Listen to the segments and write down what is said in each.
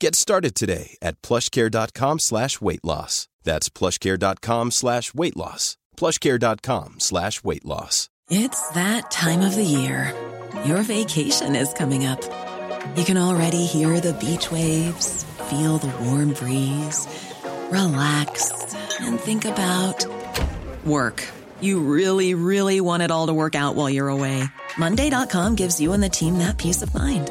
Get started today at plushcare.com slash weight loss. That's plushcare.com slash weight loss. plushcare.com slash weight loss. It's that time of the year. Your vacation is coming up. You can already hear the beach waves, feel the warm breeze, relax, and think about work. You really, really want it all to work out while you're away. Monday.com gives you and the team that peace of mind.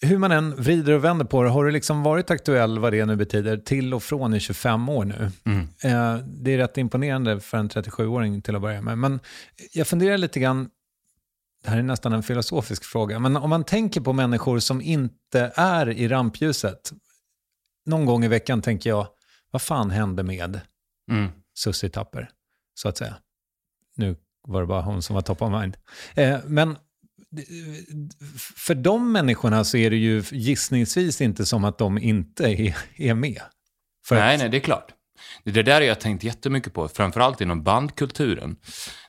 hur man än vrider och vänder på det, har du liksom varit aktuell vad det nu betyder till och från i 25 år nu? Mm. Eh, det är rätt imponerande för en 37-åring till att börja med. Men jag funderar lite grann, det här är nästan en filosofisk fråga, men om man tänker på människor som inte är i rampljuset, någon gång i veckan tänker jag, vad fan hände med Mm. Susie Tapper, så att säga? Nu var det bara hon som var top of mind. Eh, men för de människorna så är det ju gissningsvis inte som att de inte är, är med. För nej, nej, det är klart. Det där har jag tänkt jättemycket på, framförallt inom bandkulturen.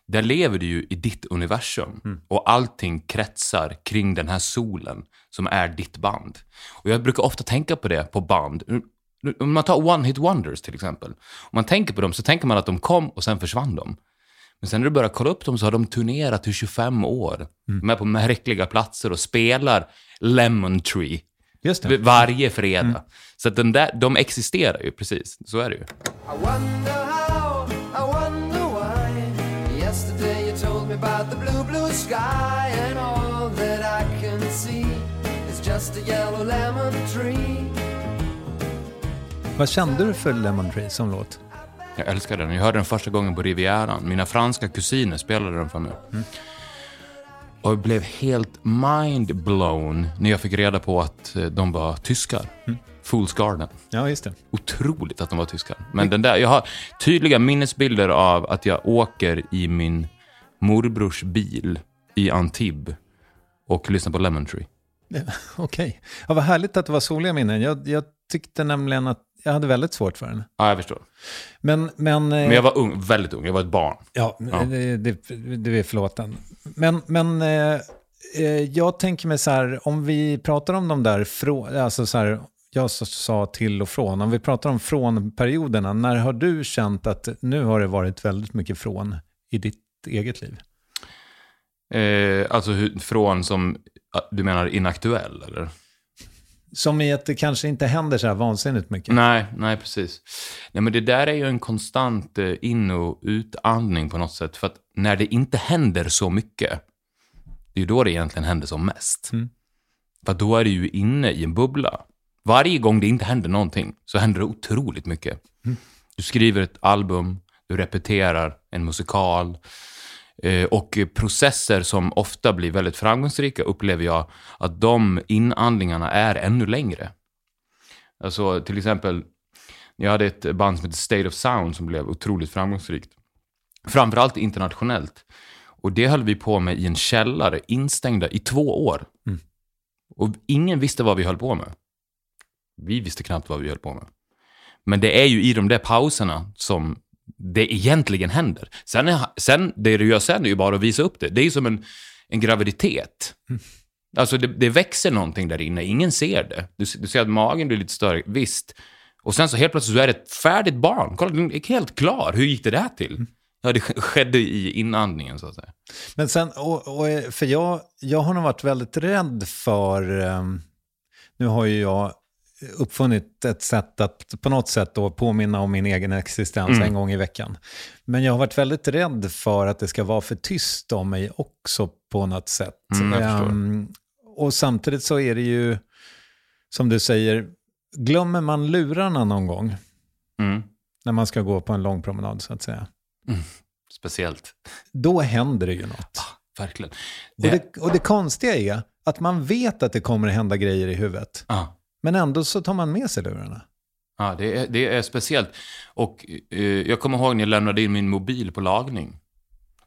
Där lever du ju i ditt universum Mm. och allting kretsar kring den här solen som är ditt band. Och jag brukar ofta tänka på det på band. Om man tar One Hit Wonders till exempel. Om man tänker på dem så tänker man att de kom och sen försvann de. Men sen när du börjar kolla upp dem så har de turnerat i 25 år. Mm. De är på märkliga platser och spelar Lemon Tree just det. varje fredag. Mm. Så att den där, de existerar ju, precis. Så är det ju. Vad kände du för Lemon Tree som låt? Jag älskar den. Jag hörde den första gången på Rivieran. Mina franska kusiner spelade den för mig. Och jag blev helt mind-blown när jag fick reda på att eh, de var tyskar. Fools Garden. Ja, just det. Otroligt att de var tyskar. Men den där, jag har tydliga minnesbilder av att jag åker i min morbrors bil i Antibes och lyssnar på Lemon Tree. Okej. Ja, vad härligt att det var soliga minnen. Jag, jag tyckte nämligen att jag hade väldigt svårt för den. Ja, jag förstår. Men, men, eh, Men jag var ung, väldigt ung. Jag var ett barn. Ja, Ja. Det är förlåten. Men, men eh, eh, jag tänker mig så här, om vi pratar om de där, frå, alltså så här, jag sa till och från, om vi pratar om frånperioderna, när har du känt att nu har det varit väldigt mycket från i ditt eget liv? Eh, alltså från som, du menar inaktuell eller? Som i att det kanske inte händer så här vansinnigt mycket. Nej, nej precis. Nej men det där är ju en konstant eh, in och utandning på något sätt. För att när det inte händer så mycket, det är ju då det egentligen händer som mest. Mm. För då är du ju inne i en bubbla. Varje gång det inte händer någonting så händer det otroligt mycket. Du skriver ett album, du repeterar en musikal. Eh, och processer som ofta blir väldigt framgångsrika upplever jag att de inandlingarna är ännu längre. Alltså till exempel, jag hade ett band som heter State of Sound som blev otroligt framgångsrikt. Framförallt internationellt. Och det höll vi på med i en källare, instängda i två år. Och ingen visste vad vi höll på med. Vi visste knappt vad vi höll på med. Men det är ju i de där pauserna som det egentligen händer. Sen, är, sen det du gör sen är ju bara att visa upp det. Det är ju som en, en graviditet. Alltså det, det växer någonting där inne, ingen ser det. Du, du ser att magen blir lite större, visst. Och sen så helt plötsligt så är det ett färdigt barn. Kolla, den är helt klar. Hur gick det där till? Ja, det skedde i inandningen så att säga. Men sen, och, och, för jag, jag har nog varit väldigt rädd för, ehm, nu har ju jag uppfunnit ett sätt att på något sätt då påminna om min egen existens Mm. en gång i veckan. Men jag har varit väldigt rädd för att det ska vara för tyst om mig också på något sätt. Mm. Ehm, och samtidigt så är det ju, som du säger, glömmer man lurarna någon gång Mm. när man ska gå på en lång promenad så att säga, Speciellt. då händer det ju något. Verkligen. Och det, och det konstiga är att man vet att det kommer att hända grejer i huvudet. Ja. Men ändå så tar man med sig lurarna. Ja, det är, det är speciellt. Och eh, jag kommer ihåg när jag lämnade in min mobil på lagning.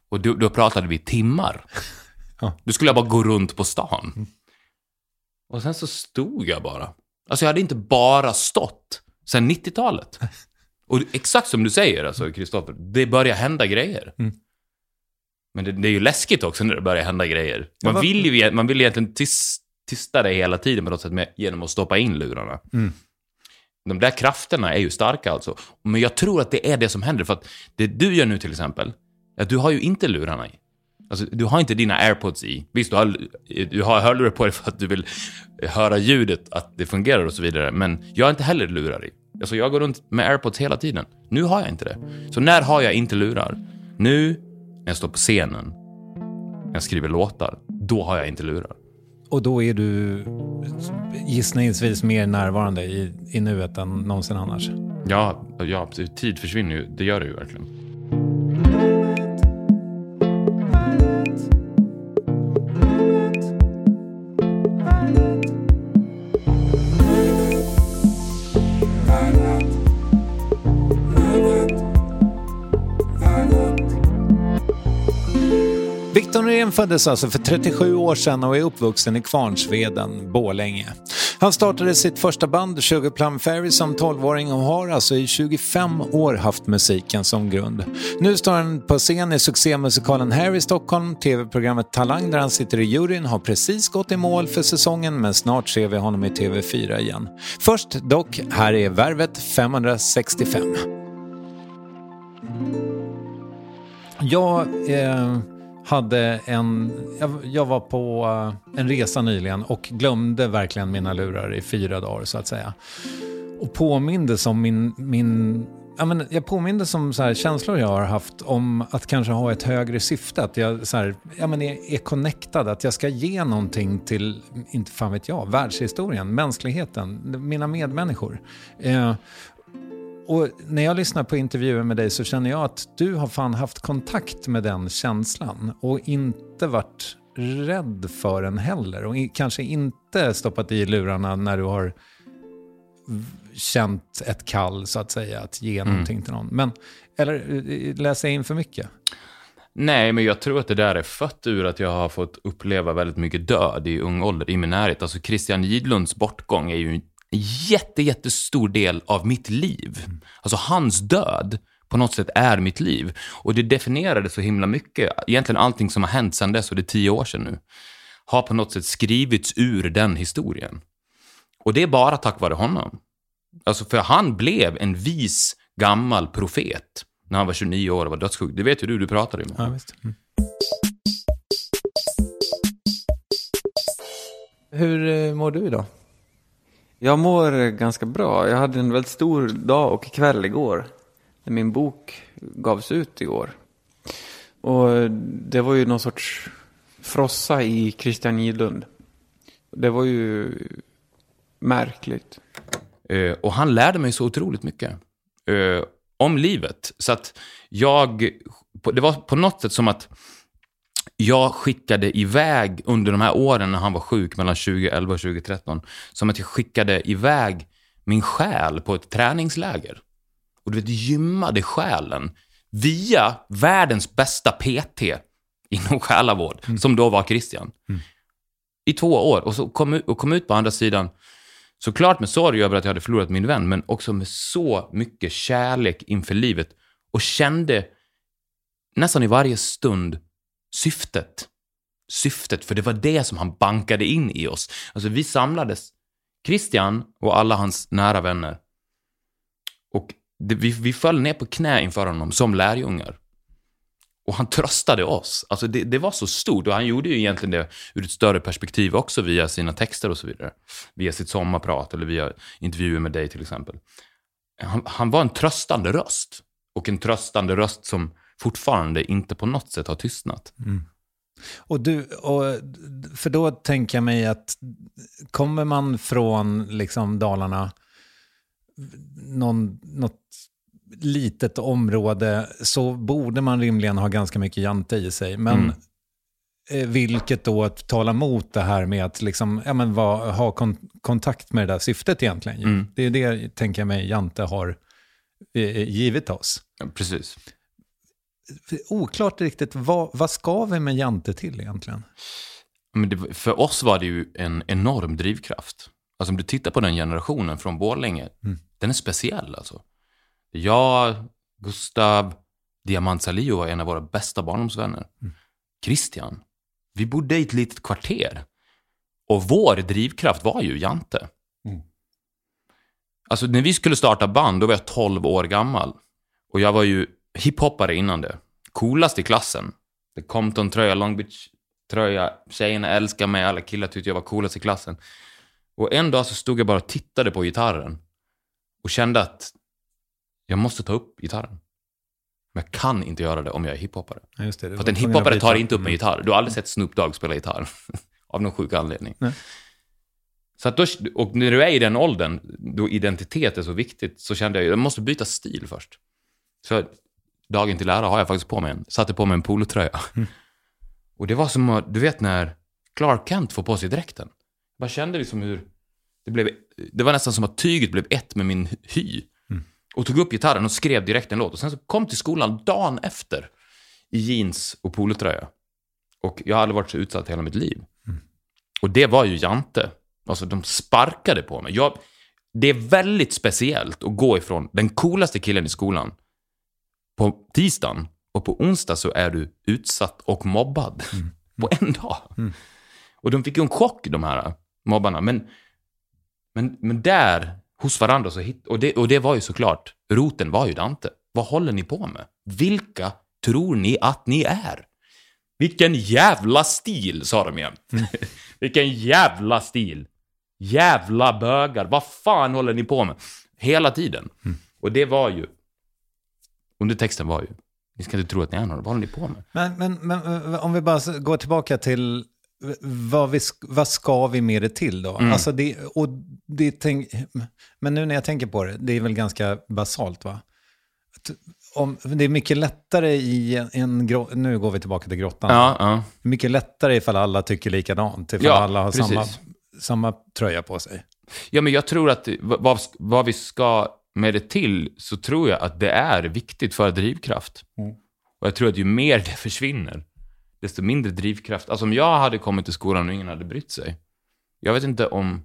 Och då, då pratade vi timmar. Ja. Då skulle jag bara gå runt på stan. Och sen så stod jag bara. Alltså jag hade inte bara stått sen 90-talet. Och exakt som du säger, alltså Kristoffer, det börjar hända grejer. Mm. Men det, det är ju läskigt också när det börjar hända grejer. Man vill ju man vill egentligen tis, tysta det hela tiden på något sätt med, genom att stoppa in lurarna. Mm. De där krafterna är ju starka alltså. Men jag tror att det är det som händer. För att det du gör nu till exempel, att du har ju inte lurarna i. Alltså, du har inte dina airpods i. Visst, du har, du har hörlurar på dig för att du vill höra ljudet, att det fungerar och så vidare. Men jag har inte heller lurar i. Alltså, jag går runt med airpods hela tiden. Nu har jag inte det. Så när har jag inte lurar? Nu, när jag står på scenen, när jag skriver låtar, då har jag inte lurar. Och då är du gissningsvis mer närvarande i, i nuet än någonsin annars. Ja, ja, absolut. tid försvinner ju. Det gör det ju verkligen. Norén föddes alltså för 37 år sedan och är uppvuxen i Kvarnsveden, Borlänge. Han startade sitt första band, Sugar Plum Fairy, som 12-åring och har alltså i 25 år haft musiken som grund. Nu står han på scen i succémusikalen Harry i Stockholm. TV-programmet Talang där han sitter i juryn har precis gått i mål för säsongen men snart ser vi honom i TV4 igen. Först dock, här är Värvet 565. Jag eh, hade en... Jag, var på eh, en resa nyligen och glömde verkligen mina lurar i fyra dagar så att säga. Och påmindes om min... min ja, men jag påmindes om så här känslor jag har haft om att kanske ha ett högre syfte. Att jag så här, ja, men är, är connectad, att jag ska ge någonting till, inte fan vet jag, världshistorien, mänskligheten, mina medmänniskor. Eh, och när jag lyssnar på intervjuer med dig så känner jag att du har fan haft kontakt med den känslan och inte varit rädd för den heller. Och kanske inte stoppat i lurarna när du har känt ett kall så att säga att ge någonting till någon. Men, eller eh, läser jag in för mycket? Nej, men jag tror att det där är fött ur att jag har fått uppleva väldigt mycket död i ung ålder i min närhet. Alltså Christian Gidlunds bortgång är ju jätte, jättestor del av mitt liv. Alltså hans död på något sätt är mitt liv. Och det definierade så himla mycket. Egentligen allting som har hänt sedan dess, och det är tio år sedan nu, har på något sätt skrivits ur den historien. Och det är bara tack vare honom. Alltså för han blev en vis gammal profet när han var 29 år och var dödssjuk. Det vet ju du, du pratade med Ja, honom. visst. Mm. Hur eh, mår du idag? Jag mår ganska bra. Jag hade en väldigt stor dag och kväll igår. När min bok gavs ut igår. Och det var ju någon sorts frossa i Christian Gidlund. Det var ju märkligt. Eh, och han lärde mig så otroligt mycket eh, om livet. Så att jag, det var på något sätt som att jag skickade iväg under de här åren när han var sjuk, mellan 2011 och 2013, som att jag skickade iväg min själ på ett träningsläger. Och du vet, gymmade själen via världens bästa PT inom själavård, som då var Christian. I två år. Och så kom, ut- och kom ut på andra sidan, såklart med sorg över att jag hade förlorat min vän, men också med så mycket kärlek inför livet. Och kände nästan i varje stund syftet. Syftet, för det var det som han bankade in i oss. Alltså vi samlades, Christian och alla hans nära vänner. Och det, vi, vi föll ner på knä inför honom som lärjungar. Och han tröstade oss. Alltså det, det var så stort och han gjorde ju egentligen det ur ett större perspektiv också via sina texter och så vidare. Via sitt sommarprat eller via intervjuer med dig till exempel. Han, han var en tröstande röst. Och en tröstande röst som fortfarande inte på något sätt har tystnat. Och du, och, för då tänker jag mig att kommer man från liksom Dalarna, någon, något litet område, så borde man rimligen ha ganska mycket jante i sig. Men Mm. eh, vilket då att tala emot det här med att liksom, ja, men vad, ha kon kontakt med det där syftet egentligen. Mm. Det är det, tänker jag mig, jante har eh, givit oss. Ja, precis. Oklart riktigt, vad, vad ska vi med jante till egentligen? Det, för oss var det ju en enorm drivkraft. Alltså om du tittar på den generationen från Borlänge, den är speciell alltså. Jag, Gustav, Diamant Salio var en av våra bästa barndomsvänner. Christian, vi bodde i ett litet kvarter. Och vår drivkraft var ju Jante. Alltså när vi skulle starta band, då var jag 12 år gammal. Och jag var ju hiphoppare innan det. Coolast i klassen. Det Compton-tröja, Long Beach-tröja. Tjejerna älskade mig, alla killar tyckte jag var coolast i klassen. Och en dag så stod jag bara och tittade på gitarren. Och kände att jag måste ta upp gitarren. Men jag kan inte göra det om jag är hiphoppare. Ja, det, det För att en att hiphoppare tar inte upp en Mm. gitarr. Du har aldrig sett Snoop Dogg spela gitarr. Av någon sjuk anledning. Nej. Så att då, och när du är i den åldern, då identitet är så viktigt, så kände jag jag måste byta stil först. Så dagen till ära har jag faktiskt på mig en, satte på mig en polotröja. Mm. Och det var som att, du vet när Clark Kent får på sig dräkten. Jag kände liksom hur, det, blev, det var nästan som att tyget blev ett med min hy. Mm. Och tog upp gitarren och skrev direkt en låt. Och sen så kom till skolan dagen efter i jeans och polotröja. Och jag aldrig varit så utsatt hela mitt liv. Och det var ju Jante. Alltså de sparkade på mig. Jag, det är väldigt speciellt att gå ifrån den coolaste killen i skolan på tisdagen och på onsdag så är du utsatt och mobbad på en dag. Och de fick ju en chock de här mobbarna. Men, men, men där, hos varandra, så hit, och, det, och det var ju såklart, roten var ju Dante. Vad håller ni på med? Vilka tror ni att ni är? Vilken jävla stil, sa de jämt. Vilken jävla stil. Jävla bögar. Vad fan håller ni på med? Hela tiden. Och det var ju... Undertexten var ju... Ni ska inte tro att ni är några. Vad håller ni på med? Men, men, men eh, om vi bara går tillbaka till eh, vad, vi, vad ska vi med det till då? Mm. Alltså det, och det tänk, men nu när jag tänker på det, det är väl ganska basalt va? Att Om, det är mycket lättare i en, en nu går vi tillbaka till grottan. Ja, ja. Mycket lättare ifall alla tycker likadant, ifall Ja, alla har precis. samma, samma tröja på sig. Ja, men jag tror att vad, vad vi ska med det till så tror jag att det är viktigt för drivkraft. Och jag tror att ju mer det försvinner, desto mindre drivkraft. Alltså om jag hade kommit till skolan och ingen hade brytt sig. Jag vet inte om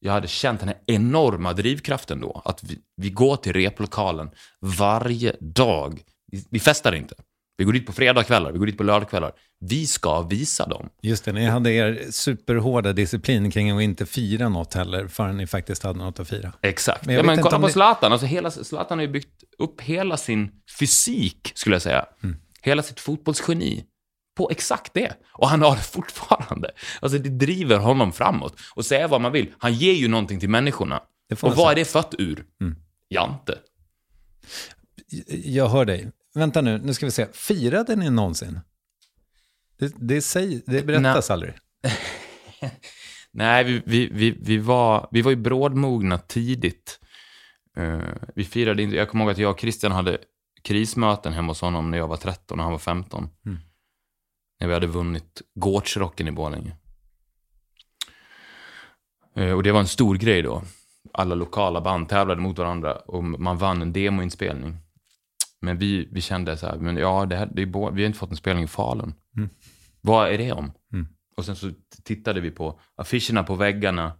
jag hade känt den här enorma drivkraften då. Att vi, vi går till replokalen varje dag. Vi, vi festar inte. Vi går dit på fredagskvällar, vi går dit på lördagskvällar. Vi ska visa dem. Just det, ni hade er superhårda disciplin kring att inte fira något heller, förrän ni faktiskt hade något att fira. Exakt. Men ja, men kolla på det- Zlatan. Alltså hela, Zlatan har ju byggt upp hela sin fysik, skulle jag säga. Mm. Hela sitt fotbollsgeni på exakt det. Och han har det fortfarande. Alltså det driver honom framåt. Och säga vad man vill, han ger ju någonting till människorna. Och vad är det fött ur? Mm. Jante. Jag hör dig. Vänta nu, nu ska vi se. Firade ni någonsin? Det, det, säg, det berättas aldrig. Nej, vi, vi, vi, vi, var, vi var ju brådmogna tidigt. Eh, vi firade inte, jag kommer ihåg att jag och Christian hade krismöten hemma hos honom när jag var 13 och han var 15. Mm. När vi hade vunnit Gårdsrocken i Borlänge. Eh, och det var en stor grej då. alla lokala band tävlade mot varandra och man vann en demoinspelning. Men vi, vi kände så här, men ja, det här, det är vi har inte fått en spelning i Falun. Mm. Vad är det om? Mm. Och sen så tittade vi på affischerna på väggarna.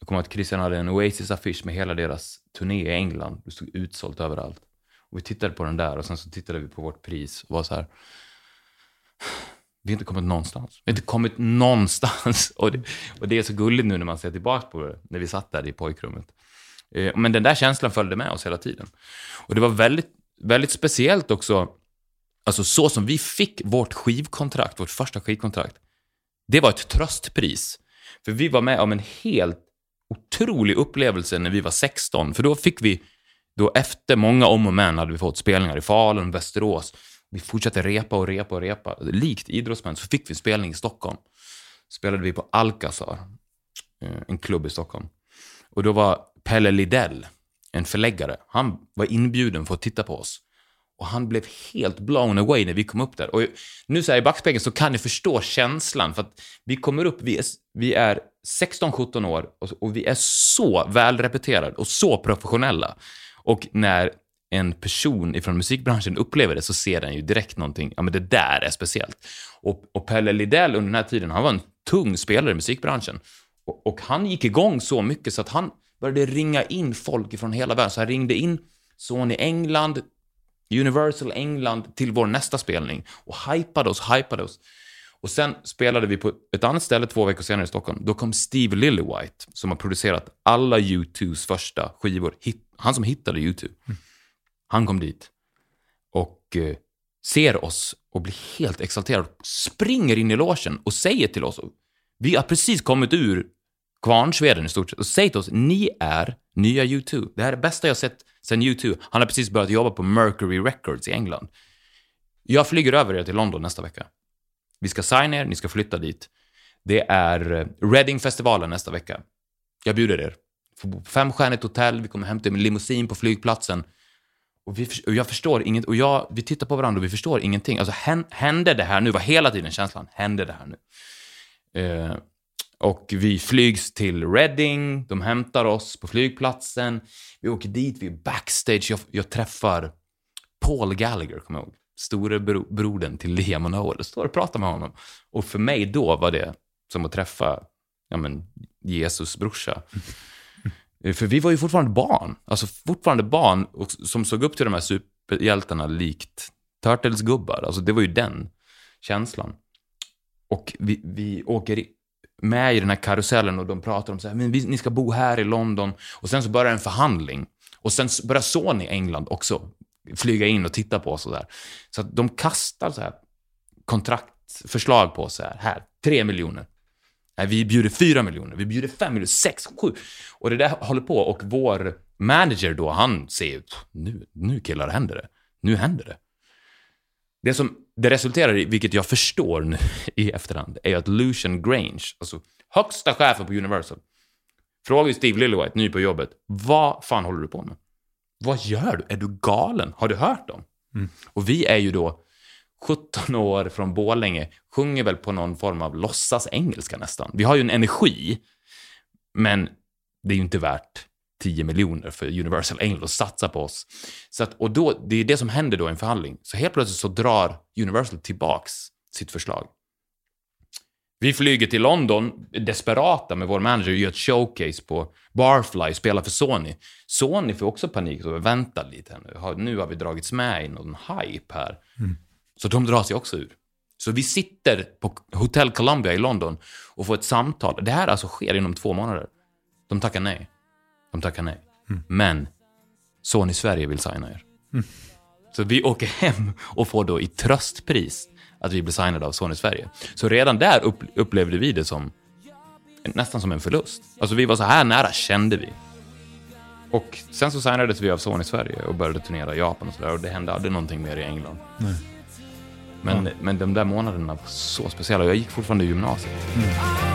Jag kommer att Christian hade en Oasis-affisch med hela deras turné i England. Det stod utsålt överallt. Och vi tittade på den där och sen så tittade vi på vårt pris och var så här. Vi har inte kommit någonstans. Vi har inte kommit någonstans. Och det, och det är så gulligt nu när man ser tillbaka på det, när vi satt där i pojkrummet. Eh, Men den där känslan följde med oss hela tiden. Och det var väldigt, väldigt speciellt också, alltså så som vi fick vårt skivkontrakt, vårt första skivkontrakt. Det var ett tröstpris. För vi var med om en helt otrolig upplevelse när vi var 16. För då fick vi, då efter många om och men hade vi fått spelningar i Falun, Västerås. Vi fortsatte repa och repa och repa. Likt idrottsmän så fick vi spelning i Stockholm. Spelade vi på Alcazar, eh, en klubb i Stockholm. Och då var Pelle Lidell, en förläggare, han var inbjuden för att titta på oss. Och han blev helt blown away när vi kom upp där. Och nu så här i backspegeln så kan ni förstå känslan. För att vi kommer upp, vi är, vi är 16-17 år och, och vi är så välrepeterade och så professionella. Och när en person ifrån musikbranschen upplever det så ser den ju direkt någonting, ja men det där är speciellt. Och, och Pelle Lidell under den här tiden, han var en tung spelare i musikbranschen. Och, och han gick igång så mycket så att han började ringa in folk från hela världen. Så han ringde in Sony England, Universal England till vår nästa spelning och hypade oss, hypade oss. Och sen spelade vi på ett annat ställe två veckor senare i Stockholm. Då kom Steve Lillywhite, som har producerat alla U2s första skivor. Hit, han som hittade U2. Han kom dit och eh, ser oss och blir helt exalterad. Springer in i logen och säger till oss, vi har precis kommit ur Kvarnsveden i stort sett, och säg till oss, ni är nya U2. Det här är det bästa jag sett sen U2. Han har precis börjat jobba på Mercury Records i England. Jag flyger över er till London nästa vecka. Vi ska signa er, ni ska flytta dit. Det är eh, Reading-festivalen nästa vecka. Jag bjuder er. Femstjärnigt hotell, vi kommer hämta er med limousin på flygplatsen. Och, vi, och jag förstår inget, och jag, vi tittar på varandra och vi förstår ingenting. Alltså hände det här nu? var hela tiden känslan. Hände det här nu? Eh, och vi flygs till Reading, de hämtar oss på flygplatsen. Vi åker dit, vi är backstage. Jag, jag träffar Paul Gallagher, kommer jag ihåg. Store bro, brodern till Liam och Noel. Jag står och pratar med honom. Och för mig då var det som att träffa ja, men, Jesus brorsa. För vi var ju fortfarande barn. Alltså fortfarande barn och, som såg upp till de här superhjältarna likt Turtles-gubbar. Alltså det var ju den känslan. Och vi, vi åker in med i den här karusellen och de pratar om så här, men vi, ni ska bo här i London. Och sen så börjar en förhandling. Och sen börjar Sony i England också flyga in och titta på oss och där. Så att de kastar så här kontraktförslag på oss så här, här, tre miljoner. Nej, vi bjuder fyra miljoner, vi bjuder fem miljoner, sex, sju. Och det där håller på och vår manager då, han ser ju, nu, nu killar händer det. Nu händer det. Det som det resulterar i, vilket jag förstår nu i efterhand, är att Lucian Grange, alltså högsta chefen på Universal, frågar ju Steve Lillywhite, ny på jobbet, vad fan håller du på med? Vad gör du? Är du galen? Har du hört dem? Och vi är ju då 17 år från Borlänge, sjunger väl på någon form av låtsas engelska nästan. Vi har ju en energi, men det är ju inte värt 10 miljoner för Universal England att satsa på oss. Så att, och då, det är det som händer då i en förhandling. Så helt plötsligt så drar Universal tillbaks sitt förslag. Vi flyger till London, desperata med vår manager, gör ett showcase på Barfly, spelar för Sony. Sony får också panik och vänta lite nu. Nu har vi dragits med i någon hype här. Så de drar sig också ur. Så vi sitter på Hotel Columbia i London och får ett samtal. Det här alltså sker inom två månader. De tackar nej. De tackar nej. Men Sony Sverige vill signa er. Så vi åker hem och får då i tröstpris att vi blir signade av Sony Sverige. Så redan där upp, upplevde vi det som nästan som en förlust. Alltså vi var så här nära kände vi. Och sen så signades vi av Sony Sverige och började turnera i Japan och sådär. Och det hände aldrig någonting mer i England. Men, men de där månaderna var så speciella. Jag gick fortfarande i gymnasiet. Sweet,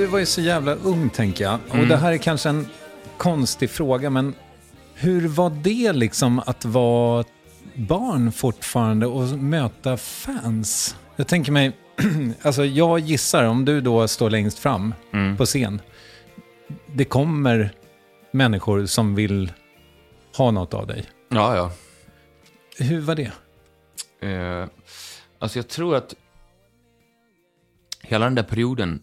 du var ju så jävla ung tänker jag. Och det här är kanske en konstig fråga, men hur var det liksom att vara barn fortfarande och möta fans? Jag tänker mig, alltså jag gissar om du då står längst fram på scen. Det kommer människor som vill ha något av dig. Ja, ja. Hur var det? Eh, alltså jag tror att hela den där perioden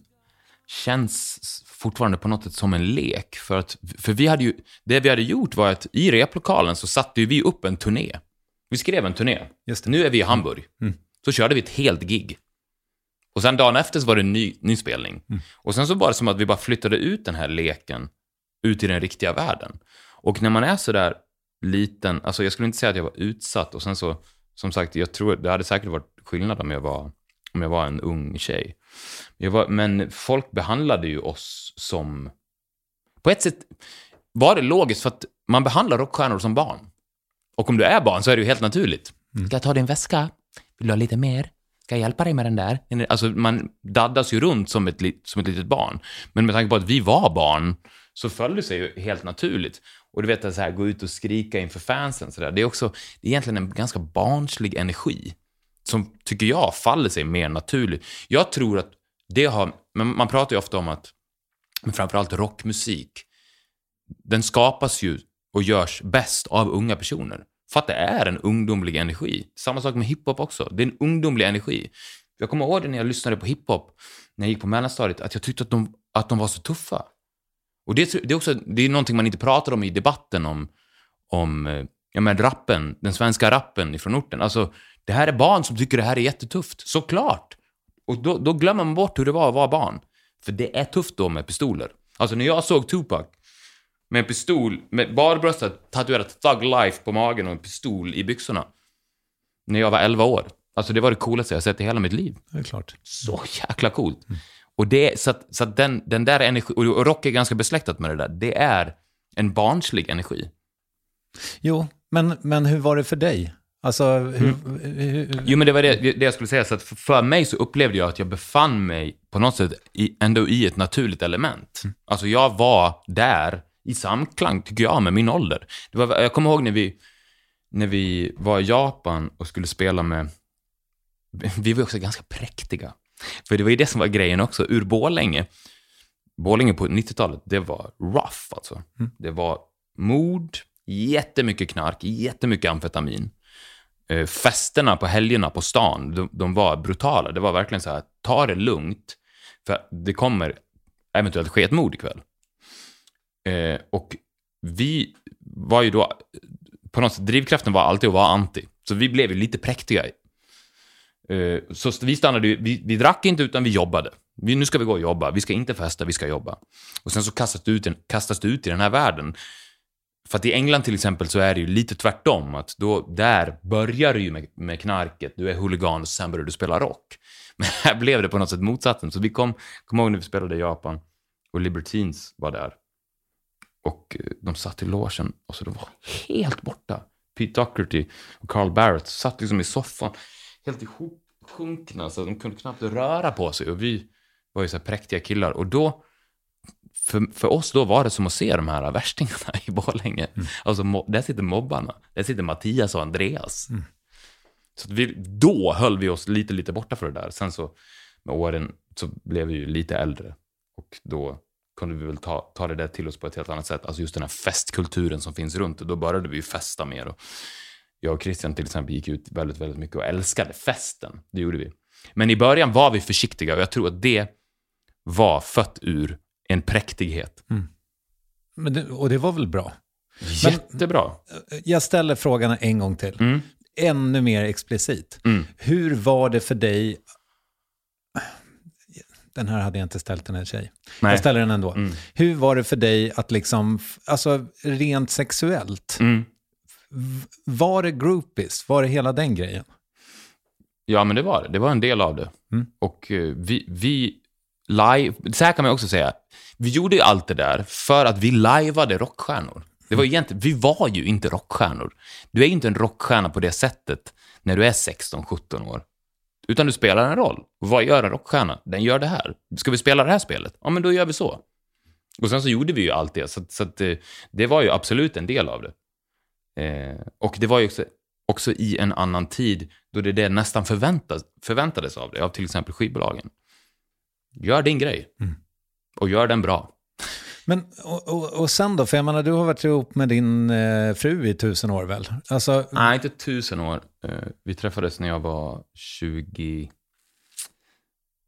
känns fortfarande på något sätt som en lek. För, att, för vi hade ju, det vi hade gjort var att i replokalen så satte vi upp en turné. Vi skrev en turné. Nu är vi i Hamburg. Så körde vi ett helt gig. Och sen dagen efter så var det en ny, ny spelning. Och sen så var det som att vi bara flyttade ut den här leken ut i den riktiga världen. Och när man är så där liten, alltså jag skulle inte säga att jag var utsatt och sen så, som sagt, jag tror det hade säkert varit skillnad om jag var, om jag var en ung tjej. Jag var, men folk behandlade ju oss som, på ett sätt var det logiskt för att man behandlar rockstjärnor som barn. Och om du är barn så är det ju helt naturligt. Ska jag ta din väska? Vill du ha lite mer? Ska jag hjälpa dig med den där? Alltså man daddas ju runt som ett, som ett litet barn. Men med tanke på att vi var barn så föll det sig ju helt naturligt. Och du vet att så här, gå ut och skrika inför fansen, så där, det är också det är egentligen en ganska barnslig energi som, tycker jag, faller sig mer naturligt. Jag tror att det har, men man pratar ju ofta om att, men framförallt rockmusik, den skapas ju och görs bäst av unga personer. För att det är en ungdomlig energi. Samma sak med hiphop också. Det är en ungdomlig energi. Jag kommer ihåg det när jag lyssnade på hiphop, när jag gick på mellanstadiet, att jag tyckte att de, att de var så tuffa. Och det, det, är också, det är någonting man inte pratar om i debatten om, om eh, ja, men rappen, den svenska rappen ifrån orten. Alltså, det här är barn som tycker det här är jättetufft. Såklart! Och då, då glömmer man bort hur det var att vara barn. För det är tufft då med pistoler. Alltså när jag såg Tupac med en pistol, med barbröstet tatuerat Thug Life på magen och en pistol i byxorna. När jag var 11 år. Alltså det var det coolaste jag sett i hela mitt liv. Det är klart. Så jäkla coolt. Och det, så att, så att den, den där energi, och rock är ganska besläktat med det där, det är en barnslig energi. Jo, men, men hur var det för dig? Alltså, hur, hur, Jo, men det var det, det jag skulle säga. Så att för- mig så upplevde jag att jag befann mig på något sätt i, ändå i ett naturligt element. Alltså jag var där i samklang, tycker jag, med min ålder. Det var, jag kommer ihåg när vi, när vi var i Japan och skulle spela med... Vi var också ganska präktiga. För det var ju det som var grejen också, ur Borlänge. Borlänge på 90-talet, det var rough alltså. Det var mord, jättemycket knark, jättemycket amfetamin. Eh, festerna på helgerna på stan, de, de var brutala. Det var verkligen så här, ta det lugnt, för det kommer eventuellt ske ett mord ikväll. Eh, och vi var ju då, på något sätt, drivkraften var alltid att vara anti. Så vi blev ju lite präktiga. Eh, så vi stannade ju, vi, vi drack inte utan vi jobbade. Vi, nu ska vi gå och jobba, vi ska inte festa, vi ska jobba. Och sen så kastas du ut, kastas du ut i den här världen. För att i England till exempel så är det ju lite tvärtom. Att då, där börjar du ju med, med knarket, du är huligan och sen börjar du spela rock. Men här blev det på något sätt motsatsen. Så vi kom, kom ihåg när vi spelade i Japan och Libertines var där. Och eh, de satt i logen och så de var helt borta. Pete Doherty och Carl Barrett satt liksom i soffan helt ihopsjunkna så de kunde knappt röra på sig. Och vi var ju så här präktiga killar. Och då, för, för oss då var det som att se de här värstingarna i Borlänge. Alltså, mo- där sitter mobbarna. Där sitter Mattias och Andreas. Så att vi, då höll vi oss lite, lite borta för det där. Sen så med åren så blev vi ju lite äldre. Och då kunde vi väl ta, ta det där till oss på ett helt annat sätt. Alltså just den här festkulturen som finns runt. Då började vi ju festa mer. Och jag och Christian till exempel gick ut väldigt, väldigt mycket och älskade festen. Det gjorde vi. Men i början var vi försiktiga och jag tror att det var fött ur en präktighet. men det, och det var väl bra? Men- Jättebra. Jag ställer frågan en gång till. Mm. Ännu mer explicit. Mm. Hur var det för dig... Den här hade jag inte ställt till en tjej. Nej. Jag ställer den ändå. Mm. Hur var det för dig att liksom, alltså rent sexuellt, Mm. var det groupies? Var det hela den grejen? Ja, men det var det. Det var en del av det. Och eh, vi, vi live, så här kan man också säga, vi gjorde ju allt det där för att vi lajvade rockstjärnor. Det var egentligen, vi var ju inte rockstjärnor. Du är ju inte en rockstjärna på det sättet när du är 16-17 år. Utan du spelar en roll. Och vad gör en rockstjärna? Den gör det här. Ska vi spela det här spelet? Ja, men då gör vi så. Och sen så gjorde vi ju allt det, så, så att, eh, det var ju absolut en del av det. Eh, och det var ju också, också i en annan tid då det, det nästan förväntas, förväntades av det, av till exempel skivbolagen. Gör din grej. Och gör den bra. Men och, och, och sen då, för jag menar du har varit ihop med din eh, fru i tusen år väl? Alltså, Nej, inte tusen år. Eh, vi träffades när jag var 20...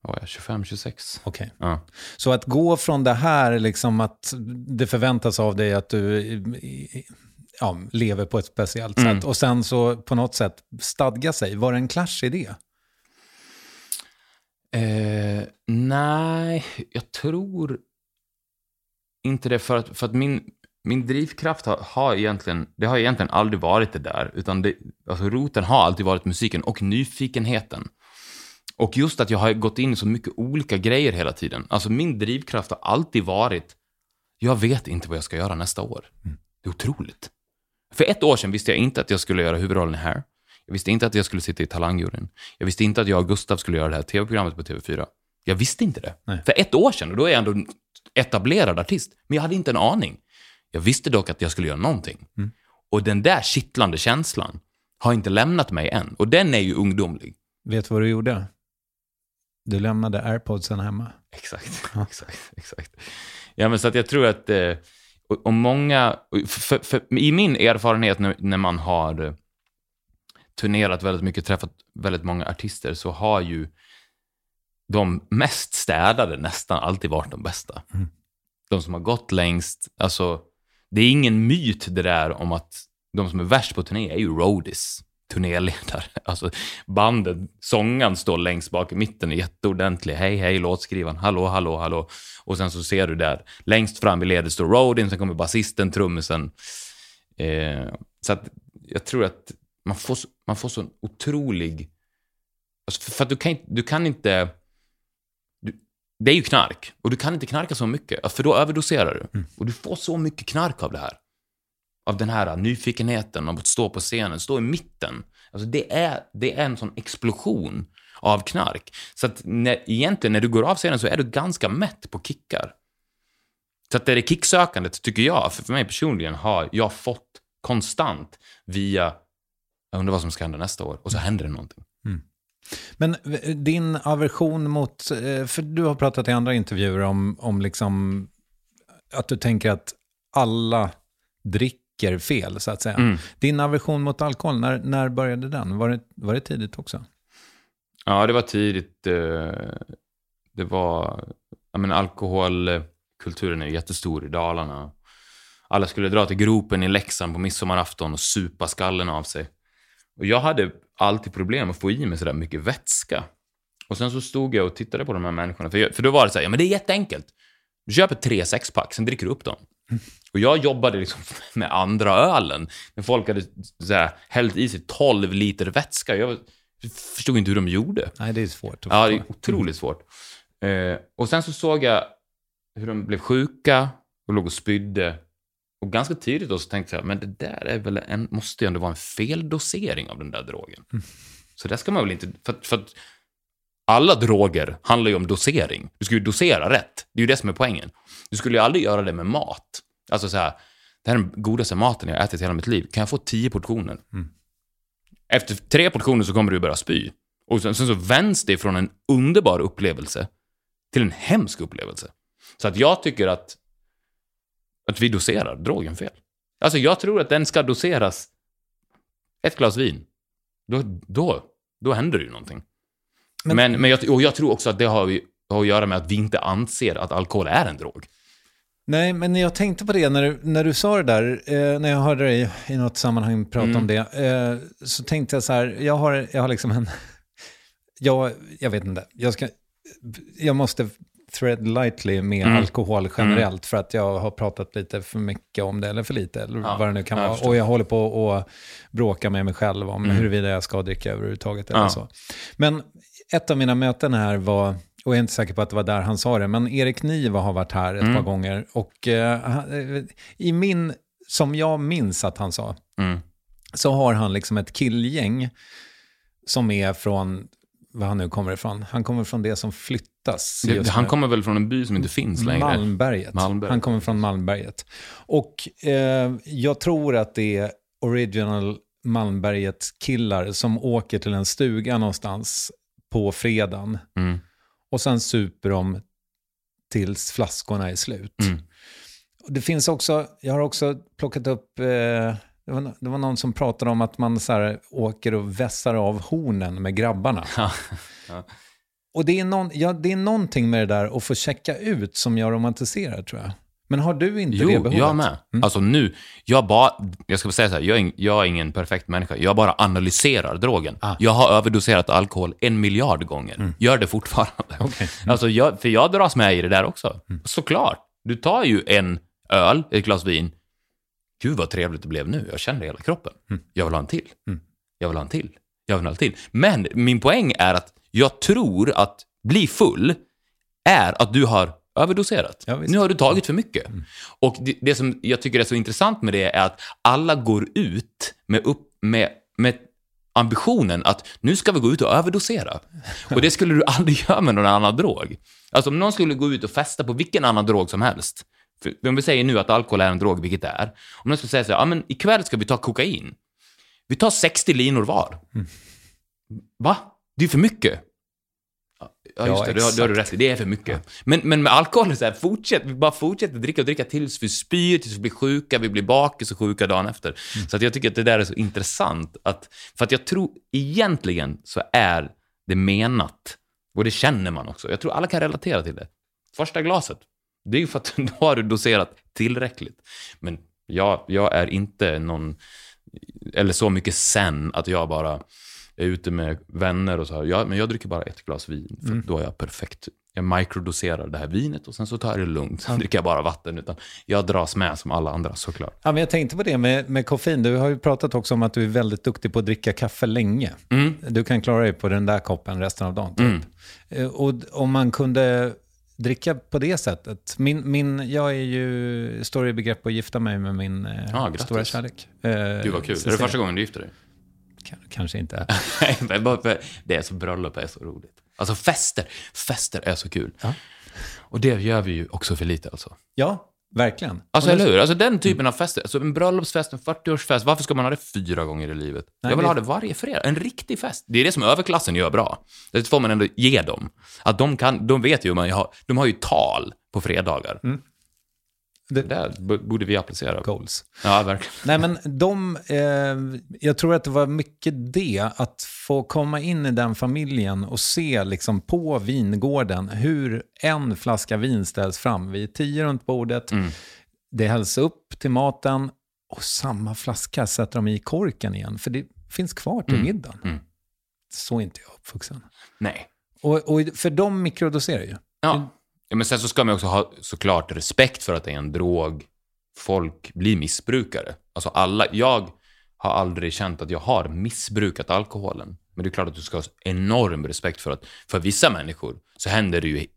Vad var jag? 25, 26? okej. Ja. Så att gå från det här, liksom att det förväntas av dig att du ja, lever på ett speciellt Mm. sätt och sen så på något sätt stadga sig, var det en clash i det? Eh, nej, jag tror inte det. För att, för att min, min drivkraft har, har egentligen, det har egentligen aldrig varit det där. Utan det, alltså roten har alltid varit musiken och nyfikenheten. Och just att jag har gått in i så mycket olika grejer hela tiden. Alltså min drivkraft har alltid varit, jag vet inte vad jag ska göra nästa år. Det är otroligt. För ett år sedan visste jag inte att jag skulle göra huvudrollen Hair. Jag visste inte att jag skulle sitta i Talangjuryn. Jag visste inte att jag och Gustav skulle göra det här tv-programmet på TV4. Jag visste inte det. Nej. För ett år sedan, och då är jag ändå etablerad artist. Men jag hade inte en aning. Jag visste dock att jag skulle göra någonting. Och den där kittlande känslan har inte lämnat mig än. Och den är ju ungdomlig. Vet du vad du gjorde? Du lämnade airpodsen hemma. Exakt, exakt, exakt. Ja, men så att jag tror att, eh, och, och många, för, för, i min erfarenhet när, när man har turnerat väldigt mycket, träffat väldigt många artister, så har ju de mest städade nästan alltid varit de bästa. De som har gått längst, alltså, det är ingen myt det där om att de som är värst på turné är ju roadies, turnéledare. Alltså bandet, sångaren står längst bak i mitten, är jätteordentlig. Hej, hej, låtskrivaren. Hallå, hallå, hallå. Och sen så ser du där, längst fram i ledet står roadien, sen kommer basisten, trummisen. Eh, så att jag tror att man får, man får så otrolig... Alltså för, att du kan, inte- du kan inte... Du, det är ju knark, och du kan inte knarka så mycket, för då överdoserar du. Och du får så mycket knark av det här av den här nyfikenheten om att stå på scenen, stå i mitten. Alltså det är, det är en sån explosion av knark. Så att när, egentligen när du går av scenen så är du ganska mätt på kickar. Så att det är kicksökandet, tycker jag, för, för mig personligen, har jag fått konstant via jag undrar vad som ska hända nästa år, och så händer det någonting. Men eh, din aversion mot, eh, för du har pratat i andra intervjuer om, om liksom att du tänker att alla dricker fel, så att säga. Mm. Din aversion mot alkohol, när, när började den? Var det, var det tidigt också? Ja, det var tidigt. eh, Det var... Jag menar, alkoholkulturen är jättestor i Dalarna. Alla skulle dra till gropen i Leksand på midsommarafton och supa skallen av sig. Och jag hade alltid problem att få i mig sådär mycket vätska. Och sen så stod jag och tittade på de här människorna. För, jag, för då var det så här, ja men det är jätteenkelt. Du köper tre sexpack, sen dricker du upp dem. Och jag jobbade liksom med andra ölen. När folk hade så här, hällt i sig 12 liter vätska. Jag förstod inte hur de gjorde. Nej, det är svårt Ja, det är otroligt svårt. Eh, och sen så såg jag hur de blev sjuka och låg och spydde. Och ganska tidigt då så tänkte jag, men det där är väl en, måste ju ändå vara en feldosering av den där drogen. Så det ska man väl inte, för, för att alla droger handlar ju om dosering. Du ska ju dosera rätt. Det är ju det som är poängen. Du skulle ju aldrig göra det med mat. Alltså så här, det här är den godaste maten jag har ätit hela mitt liv. Kan jag få tio portioner? Efter tre portioner så kommer du börja spy. Och sen, sen så vänds det från en underbar upplevelse till en hemsk upplevelse. Så att jag tycker att, att vi doserar drogen fel. Alltså jag tror att den ska doseras ett glas vin. Då, då, då händer det ju någonting. Men, men, jag, och jag tror också att det har, vi, har att göra med att vi inte anser att alkohol är en drog. Nej, men jag tänkte på det när du, när du sa det där, eh, när jag hörde dig i något sammanhang prata Mm. om det, eh, så tänkte jag så här, jag har, jag har liksom en, jag, jag vet inte, jag, ska, jag måste thread lightly med Mm. alkohol generellt för att jag har pratat lite för mycket om det eller för lite eller Ja, vad det nu kan vara. Och jag håller på att bråka med mig själv om huruvida jag ska dricka överhuvudtaget eller Ja. så. Men ett av mina möten här var, och jag är inte säker på att det var där han sa det, men Erik Niva har varit här ett Mm. par gånger. Och eh, i min, som jag minns att han sa, Mm. så har han liksom ett killgäng som är från var han nu kommer ifrån. Han kommer från det som flyttas. Det, han kommer väl från en by som inte finns längre? Malmberget. Malmberget. Han kommer från Malmberget. Och eh, jag tror att det är original Malmberget-killar som åker till en stuga någonstans på fredagen. Mm. Och sen super de tills flaskorna är slut. Mm. Det finns också, jag har också plockat upp, eh, det, var, det var någon som pratade om att man så här, åker och vässar av hornen med grabbarna. Ja. Och det är, någon, ja, det är någonting med det där att få checka ut som jag romantiserar tror jag. Men har du inte det Jo, behovet? jag med. Mm. Alltså nu, jag bara, jag ska säga så här, jag är, jag är ingen perfekt människa. Jag bara analyserar drogen. Ah. Jag har överdoserat alkohol en miljard gånger. Gör det fortfarande. Mm. Okej. Alltså jag, för jag dras med i det där också. Såklart. Du tar ju en öl, ett glas vin. Gud vad trevligt det blev nu. Jag känner det i hela kroppen. Jag vill ha en till. Jag vill ha en till. Jag vill ha en till. Men min poäng är att jag tror att bli full är att du har överdoserat. Ja, nu har du tagit för mycket. Och det, det som jag tycker är så intressant med det är att alla går ut med, upp, med, med ambitionen att nu ska vi gå ut och överdosera. Och det skulle du aldrig göra med någon annan drog. Alltså om någon skulle gå ut och festa på vilken annan drog som helst. För om vi säger nu att alkohol är en drog, vilket det är. Om någon skulle säga så här, ja men ikväll ska vi ta kokain. Vi tar 60 linor var. Va? Det är för mycket. Ja, just Ja, det, det har, det har du exakt. rätt i. Det är för mycket. Men, men med alkohol så här, fortsätt, vi bara fortsätter dricka och dricka tills vi spyr, tills vi blir sjuka, vi blir bakis och sjuka dagen efter. Så att jag tycker att det där är så intressant. Att, för att jag tror egentligen så är det menat, och det känner man också. Jag tror alla kan relatera till det. Första glaset, det är ju för att då har du doserat tillräckligt. Men jag, jag är inte någon, eller så mycket sen att jag bara är ute med vänner och så här. Jag, men jag dricker bara ett glas vin, för Mm. då är jag perfekt. Jag mikrodoserar det här vinet och sen så tar jag det lugnt. Sen dricker jag bara vatten. Utan jag dras med som alla andra såklart. Ja, men jag tänkte på det med, med koffein. Du har ju pratat också om att du är väldigt duktig på att dricka kaffe länge. Mm. Du kan klara dig på den där koppen resten av dagen. Typ. Mm. Eh, Och om man kunde dricka på det sättet. Min, min, jag är ju, står i begrepp att gifta mig med min grattis. stora kärlek. Eh, Gud vad kul. Är det första gången du gifter dig? K- Kanske inte. Det är så bröllop är så roligt. Alltså fester, fester är så kul. Ja. Och det gör vi ju också för lite alltså. Ja, verkligen. Alltså eller hur? Alltså den typen av fester. Alltså en bröllopsfest, en 40-årsfest, varför ska man ha det fyra gånger i livet? Nej, jag vill det- ha det varje fredag. En riktig fest. Det är det som överklassen gör bra. Det får man ändå ge dem. Att de kan, de vet ju, man har, de har ju tal på fredagar. Mm. Det- där borde vi applicera. Goals. Ja, verkligen. Nej, men de, eh, jag tror att det var mycket det, att få komma in i den familjen och se liksom på vingården hur en flaska vin ställs fram. Vi är tio runt bordet, Mm. det hälls upp till maten och samma flaska sätter de i korken igen, för det finns kvar till Mm. middagen. Mm. Så är inte jag uppvuxen. Nej. Och, och för de mikrodoserar ju. Ja. Ja, men sen så ska man också ha såklart respekt för att det är en drog. Folk blir missbrukare. Alltså alla, jag har aldrig känt att jag har missbrukat alkoholen. Men det är klart att du ska ha enorm respekt för att för vissa människor så händer det ju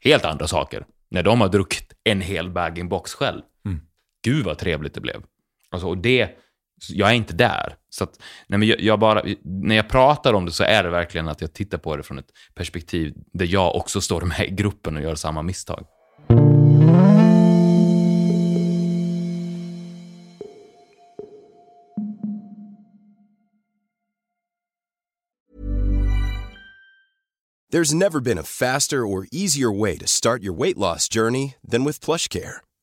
helt andra saker. När de har druckit en hel bag-in-box själv. Mm. Gud vad trevligt det blev. Alltså, och det, jag är inte där. Så att, nej men jag, jag bara, när jag pratar om det så är det verkligen att jag tittar på det från ett perspektiv där jag också står med i gruppen och gör samma misstag. There's never been a faster or easier way to start your weight loss journey than with plush care.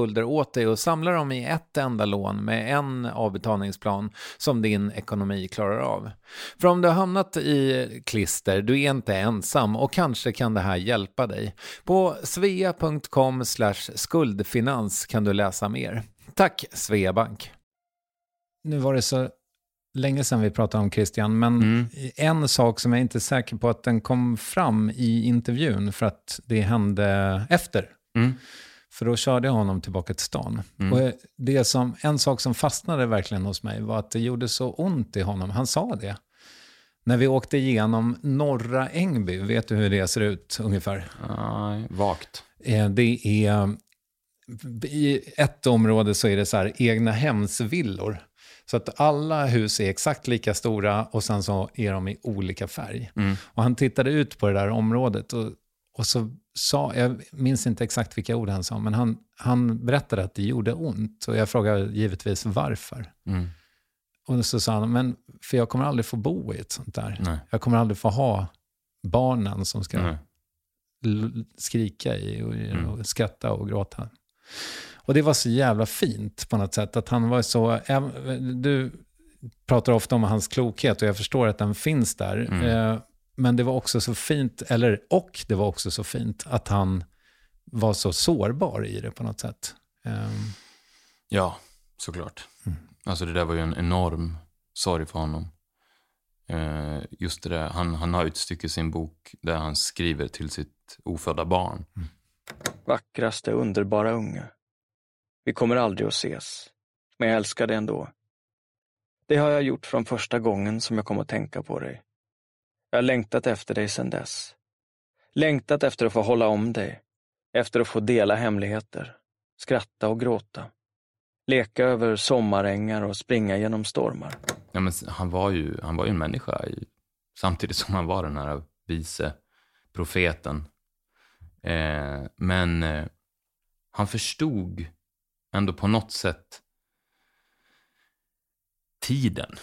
skulder åt dig och samla dem i ett enda lån med en avbetalningsplan som din ekonomi klarar av. För om du har hamnat i klister, du är inte ensam och kanske kan det här hjälpa dig. På svea.com skuldfinans kan du läsa mer. Tack Sveabank. Nu var det så länge sedan vi pratade om Christian, men Mm. en sak som jag inte är säker på att den kom fram i intervjun för att det hände efter. Mm. För då körde jag honom tillbaka till stan. Mm. Och det som, en sak som fastnade verkligen hos mig var att det gjorde så ont i honom. Han sa det. När vi åkte igenom norra Ängby, vet du hur det ser ut ungefär? Nej, vagt. Eh, Det är, i ett område så är det så här egna hemsvillor. Så att alla hus är exakt lika stora och sen så är de i olika färg. Mm. Och han tittade ut på det där området och, och så sa, jag minns inte exakt vilka ord han sa, men han, han berättade att det gjorde ont. Och jag frågade givetvis varför. Mm. Och så sa han, men för jag kommer aldrig få bo i ett sånt där. Nej. Jag kommer aldrig få ha barnen som ska Nej. skrika i och, Mm. och skratta och gråta. Och det var så jävla fint på något sätt. Att han var så... Du pratar ofta om hans klokhet och jag förstår att den finns där. Mm. Eh, men det var också så fint, eller och det var också så fint att han var så sårbar i det på något sätt. Ehm, Ja, såklart. Mm. Alltså det där var ju en enorm sorg för honom. Eh, just det där, han, han har ett stycke i sin bok där han skriver till sitt ofödda barn. Vackraste, underbara unge. Vi kommer aldrig att ses, men jag älskar dig ändå. Det har jag gjort från första gången som jag kom att tänka på dig. Jag har längtat efter dig sedan dess. Längtat efter att få hålla om dig, efter att få dela hemligheter, skratta och gråta. Leka över sommarängar och springa genom stormar. Ja, men han, var ju, han var ju en människa i, samtidigt som han var den här vice profeten. Eh, men eh, han förstod ändå på något sätt tiden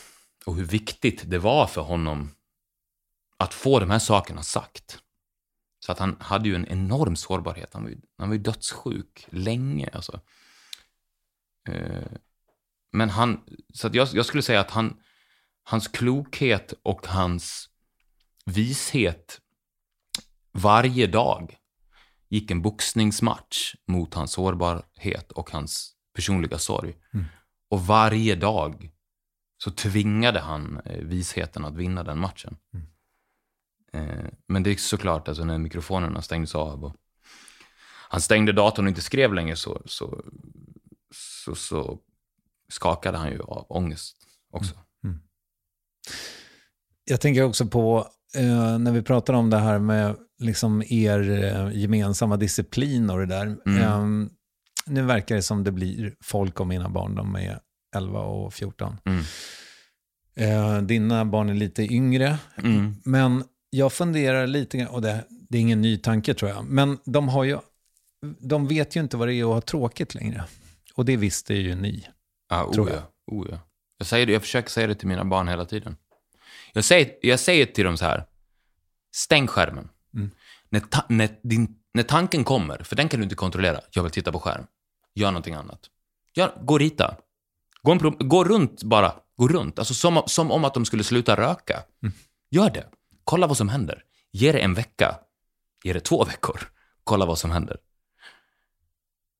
och hur viktigt det var för honom att få de här sakerna sagt. Så att han hade ju en enorm sårbarhet. Han var ju, han var ju dödssjuk länge. Alltså. Eh, men han, så att jag, jag skulle säga att han, hans klokhet och hans vishet varje dag gick en boxningsmatch mot hans sårbarhet och hans personliga sorg. Och varje dag så tvingade han eh, visheten att vinna den matchen. Eh, men det är såklart, alltså när mikrofonerna stängdes av och han stängde datorn och inte skrev längre så, så, så, så skakade han ju av ångest också. Jag tänker också på, eh, när vi pratar om det här med liksom er eh, gemensamma disciplin och det där. Mm. Eh, nu verkar det som det blir folk och mina barn, de är 11 och 14. Mm. Eh, dina barn är lite yngre, Mm. men jag funderar lite grann, och det, det är ingen ny tanke tror jag, men de, har ju, de vet ju inte vad det är att ha tråkigt längre. Och det visste ju ni. Tror oh jag. ja, oh ja. Jag, säger det, jag försöker säga det till mina barn hela tiden. Jag säger, jag säger till dem så här, stäng skärmen. Mm. När, ta, när, din, när tanken kommer, för den kan du inte kontrollera, jag vill titta på skärm, gör någonting annat. Gör, gå och rita. Gå, en, gå runt bara, gå runt. Alltså som, som om att de skulle sluta röka. Mm. Gör det. Kolla vad som händer. Ge det en vecka. Ge det två veckor. kolla vad som händer.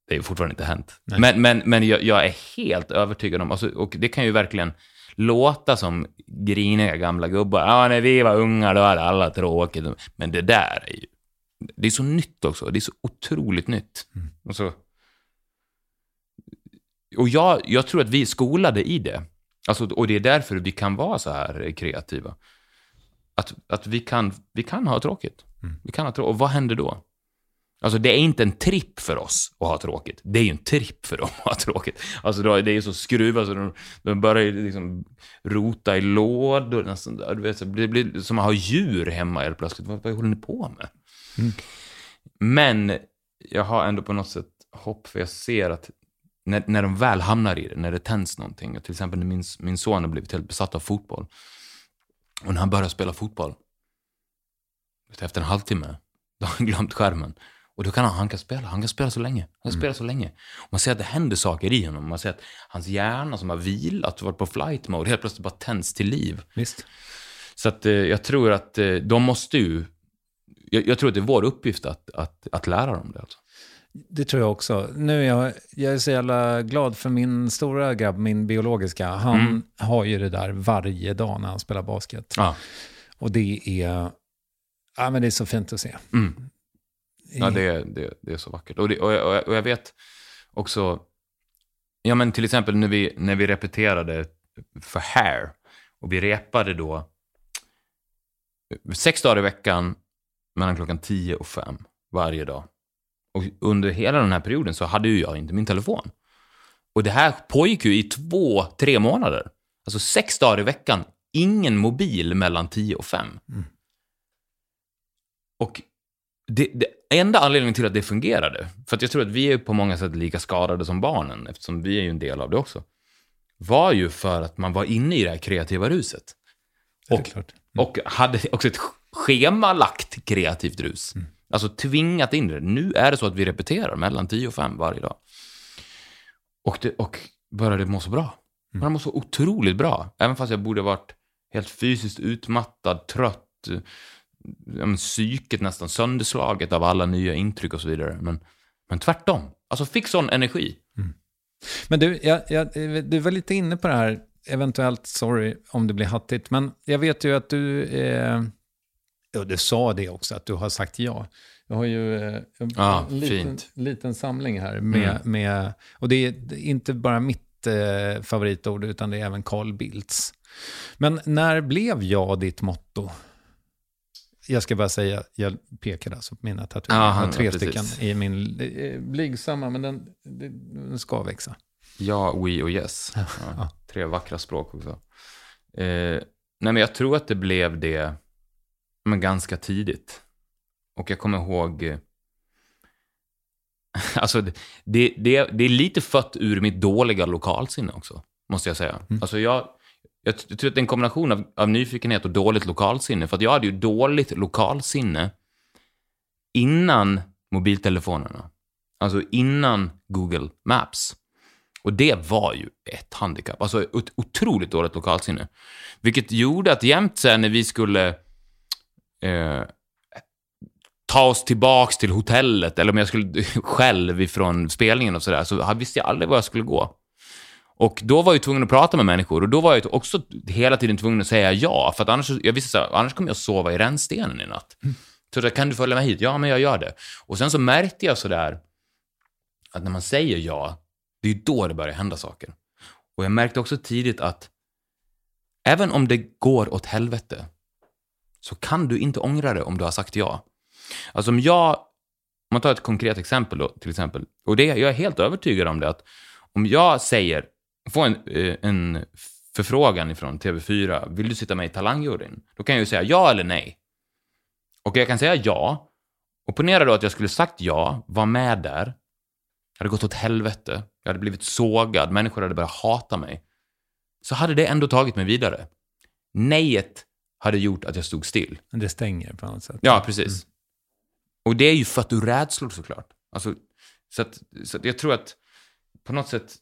Det är ju fortfarande inte hänt. Nej. Men, men, men jag, jag är helt övertygad om, alltså, och det kan ju verkligen låta som griniga gamla gubbar. Ja, när vi var unga då hade alla tråkigt. Men det där är ju, det är så nytt också. Det är så otroligt nytt. Och, så, och jag, jag tror att vi är skolade i det. Alltså, och det är därför vi kan vara så här kreativa. Att, att vi, kan, vi kan ha tråkigt. Vi kan ha tråkigt. Och vad händer då? Alltså det är inte en tripp för oss att ha tråkigt. Det är ju en tripp för dem att ha tråkigt. Alltså då, det är ju så skruvat så de, de börjar ju liksom rota i lådor. Nästan, du vet, så det blir som att ha djur hemma helt plötsligt. Vad, vad håller ni på med? Men jag har ändå på något sätt hopp, för jag ser att när, när de väl hamnar i det, när det tänds någonting, och till exempel när min, min son har blivit helt besatt av fotboll, och när han börjar spela fotboll, efter en halvtimme, då har han glömt skärmen. Och då kan han, han kan spela, han kan spela så länge. Han kan spela så länge. Och man ser att det händer saker i honom. Man ser att hans hjärna som har vilat varit på flight mode helt plötsligt bara tänds till liv. Visst. Så att eh, jag tror att eh, de måste ju... Jag, jag tror att det är vår uppgift att, att, att lära dem det. Alltså. Det tror jag också. Nu är jag, jag är så jävla glad för min stora grabb, min biologiska. Han Mm. har ju det där varje dag när han spelar basket. Ja. Och det är, ja, men det är så fint att se. Mm. Ja, det är, det, det är så vackert. Och, det, och, jag, och jag- vet också, ja men till exempel när vi, när vi repeterade för Hair, och vi repade då sex dagar i veckan mellan klockan 10 och 5 varje dag. Och under hela den här perioden så hade ju jag inte min telefon. Och det här pågick ju i två, tre månader. Alltså sex dagar i veckan, ingen mobil mellan 10 och 5. Och det, det enda anledningen till att det fungerade, för att jag tror att vi är på många sätt lika skadade som barnen, eftersom vi är ju en del av det också, var ju för att man var inne i det här kreativa ruset. Och, klart. och hade också ett schemalagt kreativt rus. Alltså tvingat in det. Nu är det så att vi repeterar mellan 10 och 5 varje dag. Och, det, och började må så bra. Man mår så otroligt bra. Även fast jag borde varit helt fysiskt utmattad, trött, psyket nästan sönderslaget av alla nya intryck och så vidare. Men, men tvärtom. Alltså fick sån energi. Men du, jag, jag, du var lite inne på det här, eventuellt, sorry om det blir hattigt, men jag vet ju att du, eh, ja, du sa det också, att du har sagt ja. Jag har ju eh, en Ja, liten, liten samling här med, Mm. med och det är inte bara mitt eh, favoritord, utan det är även Carl Bildts. Men när blev jag ditt motto? Jag ska bara säga, jag pekade alltså på mina tatueringar. Ja, jag har tre ja, stycken i min eh, blygsamma, men den, den ska växa. Ja, we och yes. Ja, tre vackra språk också. Eh, nej, men jag tror att det blev det men ganska tidigt. Och jag kommer ihåg... eh, Alltså, det, det, det, är lite fött ur mitt dåliga lokalsinne också, måste jag säga. Alltså jag, jag tror att det är en kombination av, av nyfikenhet och dåligt lokalsinne. För att jag hade ju dåligt lokalsinne innan mobiltelefonerna. Alltså innan Google Maps. Och det var ju ett handikapp. Alltså ett otroligt dåligt lokalsinne. Vilket gjorde att jämt sen när vi skulle eh, ta oss tillbaks till hotellet, eller om jag skulle själv ifrån spelningen och sådär, så visste jag aldrig var jag skulle gå. Och då var jag tvungen att prata med människor och då var jag också hela tiden tvungen att säga ja, för att annars, jag visste så här, annars kommer jag sova i rännstenen i natt. Så där, kan du följa med hit? Ja, men jag gör det. Och sen så märkte jag sådär att när man säger ja, det är ju då det börjar hända saker. Och jag märkte också tidigt att även om det går åt helvete så kan du inte ångra det om du har sagt ja. Alltså om jag, om man tar ett konkret exempel då, till exempel, och det, jag är helt övertygad om det, att om jag säger, får en, eh, en förfrågan ifrån TV4, vill du sitta med i Talangjuryn? Då kan jag ju säga ja eller nej. Och jag kan säga ja, och ponera då att jag skulle sagt ja, var med där, Jag hade gått åt helvete, jag hade blivit sågad, människor hade börjat hata mig. Så hade det ändå tagit mig vidare. Nejet hade gjort att jag stod still. Det stänger på något sätt. Ja, precis. Och det är ju för att du rädslor såklart. Alltså, så att, så att jag tror att på något sätt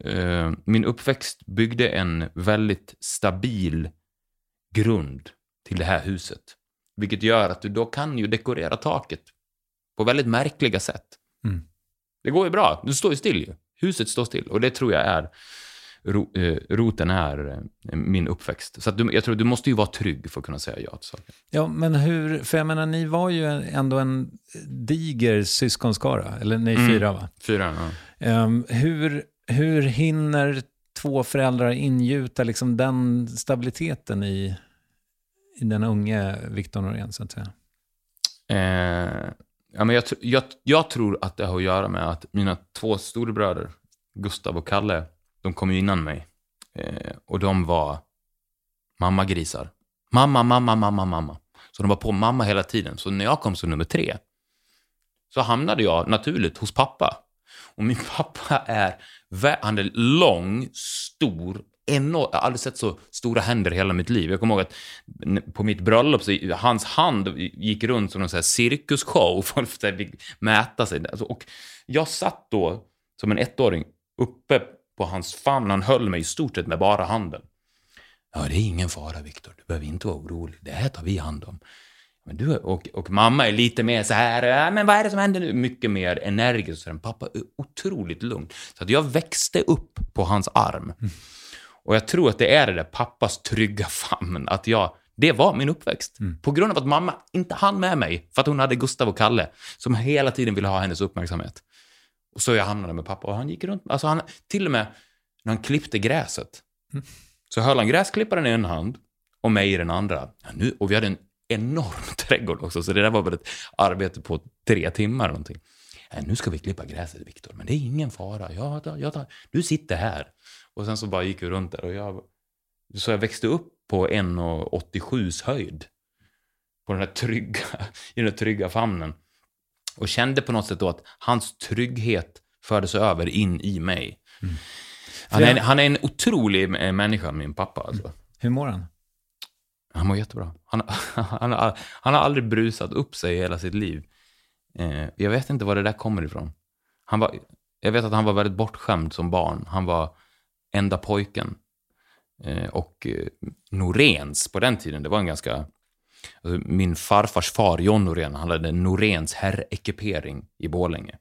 eh, min uppväxt byggde en väldigt stabil grund till det här huset. Vilket gör att du då kan ju dekorera taket På väldigt märkliga sätt. Mm. Det går ju bra. Du står ju still ju. Huset står still. Och det tror jag är ro, eh, roten är eh, min uppväxt. Så du, jag tror du måste ju vara trygg för att kunna säga ja till saker. Ja, men hur, för jag menar, ni var ju ändå en diger syskonskara, eller ni Mm. fyra va? Fyra, ja. Ehm, hur, hur hinner två föräldrar ingjuta liksom den stabiliteten i, i den unge Victor Norén, så att säga? Eh, ja, men jag, jag, jag tror att det har att göra med att mina två storebröder, Gustav och Kalle, de kom ju innan mig. Eh, och de var mammagrisar. Mamma, mamma, mamma, mamma. Så de var på mamma hela tiden. Så när jag kom som nummer tre, så hamnade jag naturligt hos pappa. Och min pappa är, han är lång, stor, enorm. Jag har aldrig sett så stora händer i hela mitt liv. Jag kommer ihåg att på mitt bröllop så hans hand gick runt som en här cirkusshow. Folk fick mäta sig. Alltså, och jag satt då som en ettåring uppe på hans famn. Han höll mig i stort sett med bara handen. Ja, det är ingen fara, Viktor. Du behöver inte vara orolig. Det här tar vi hand om. Men du, och, och mamma är lite mer så här, "Ja, men vad är det som händer nu? Mycket mer energisk. Så här, Pappa är otroligt lugn. Så att jag växte upp på hans arm. Och jag tror att det är det där pappas trygga famn. Att jag, det var min uppväxt. På grund av att mamma inte hann med mig, för att hon hade Gustav och Kalle, som hela tiden ville ha hennes uppmärksamhet. Och så jag hamnade med pappa och han gick runt, alltså han, till och med när han klippte gräset, så höll han gräsklipparen i en hand och mig i den andra. Ja, nu, och vi hade en enorm trädgård också, så det där var väl ett arbete på tre timmar någonting. Ja, nu ska vi klippa gräset, Viktor, men det är ingen fara. Jag tar, jag tar, du sitter här. Och sen så bara gick vi runt där och jag... Så jag växte upp på 1,87 höjd. På den här trygga, i den här trygga famnen. Och kände på något sätt då att hans trygghet fördes över in i mig. Han, är, han är en otrolig eh, människa, min pappa. Alltså. Hur mår han? Han mår jättebra. Han, han, har, han har aldrig brusat upp sig i hela sitt liv. Eh, jag vet inte var det där kommer ifrån. Han var, jag vet att han var väldigt bortskämd som barn. Han var enda pojken. Eh, och eh, Norens på den tiden, det var en ganska... Alltså, min farfars far, John Norén, han hade Norens herrekipering i Borlänge.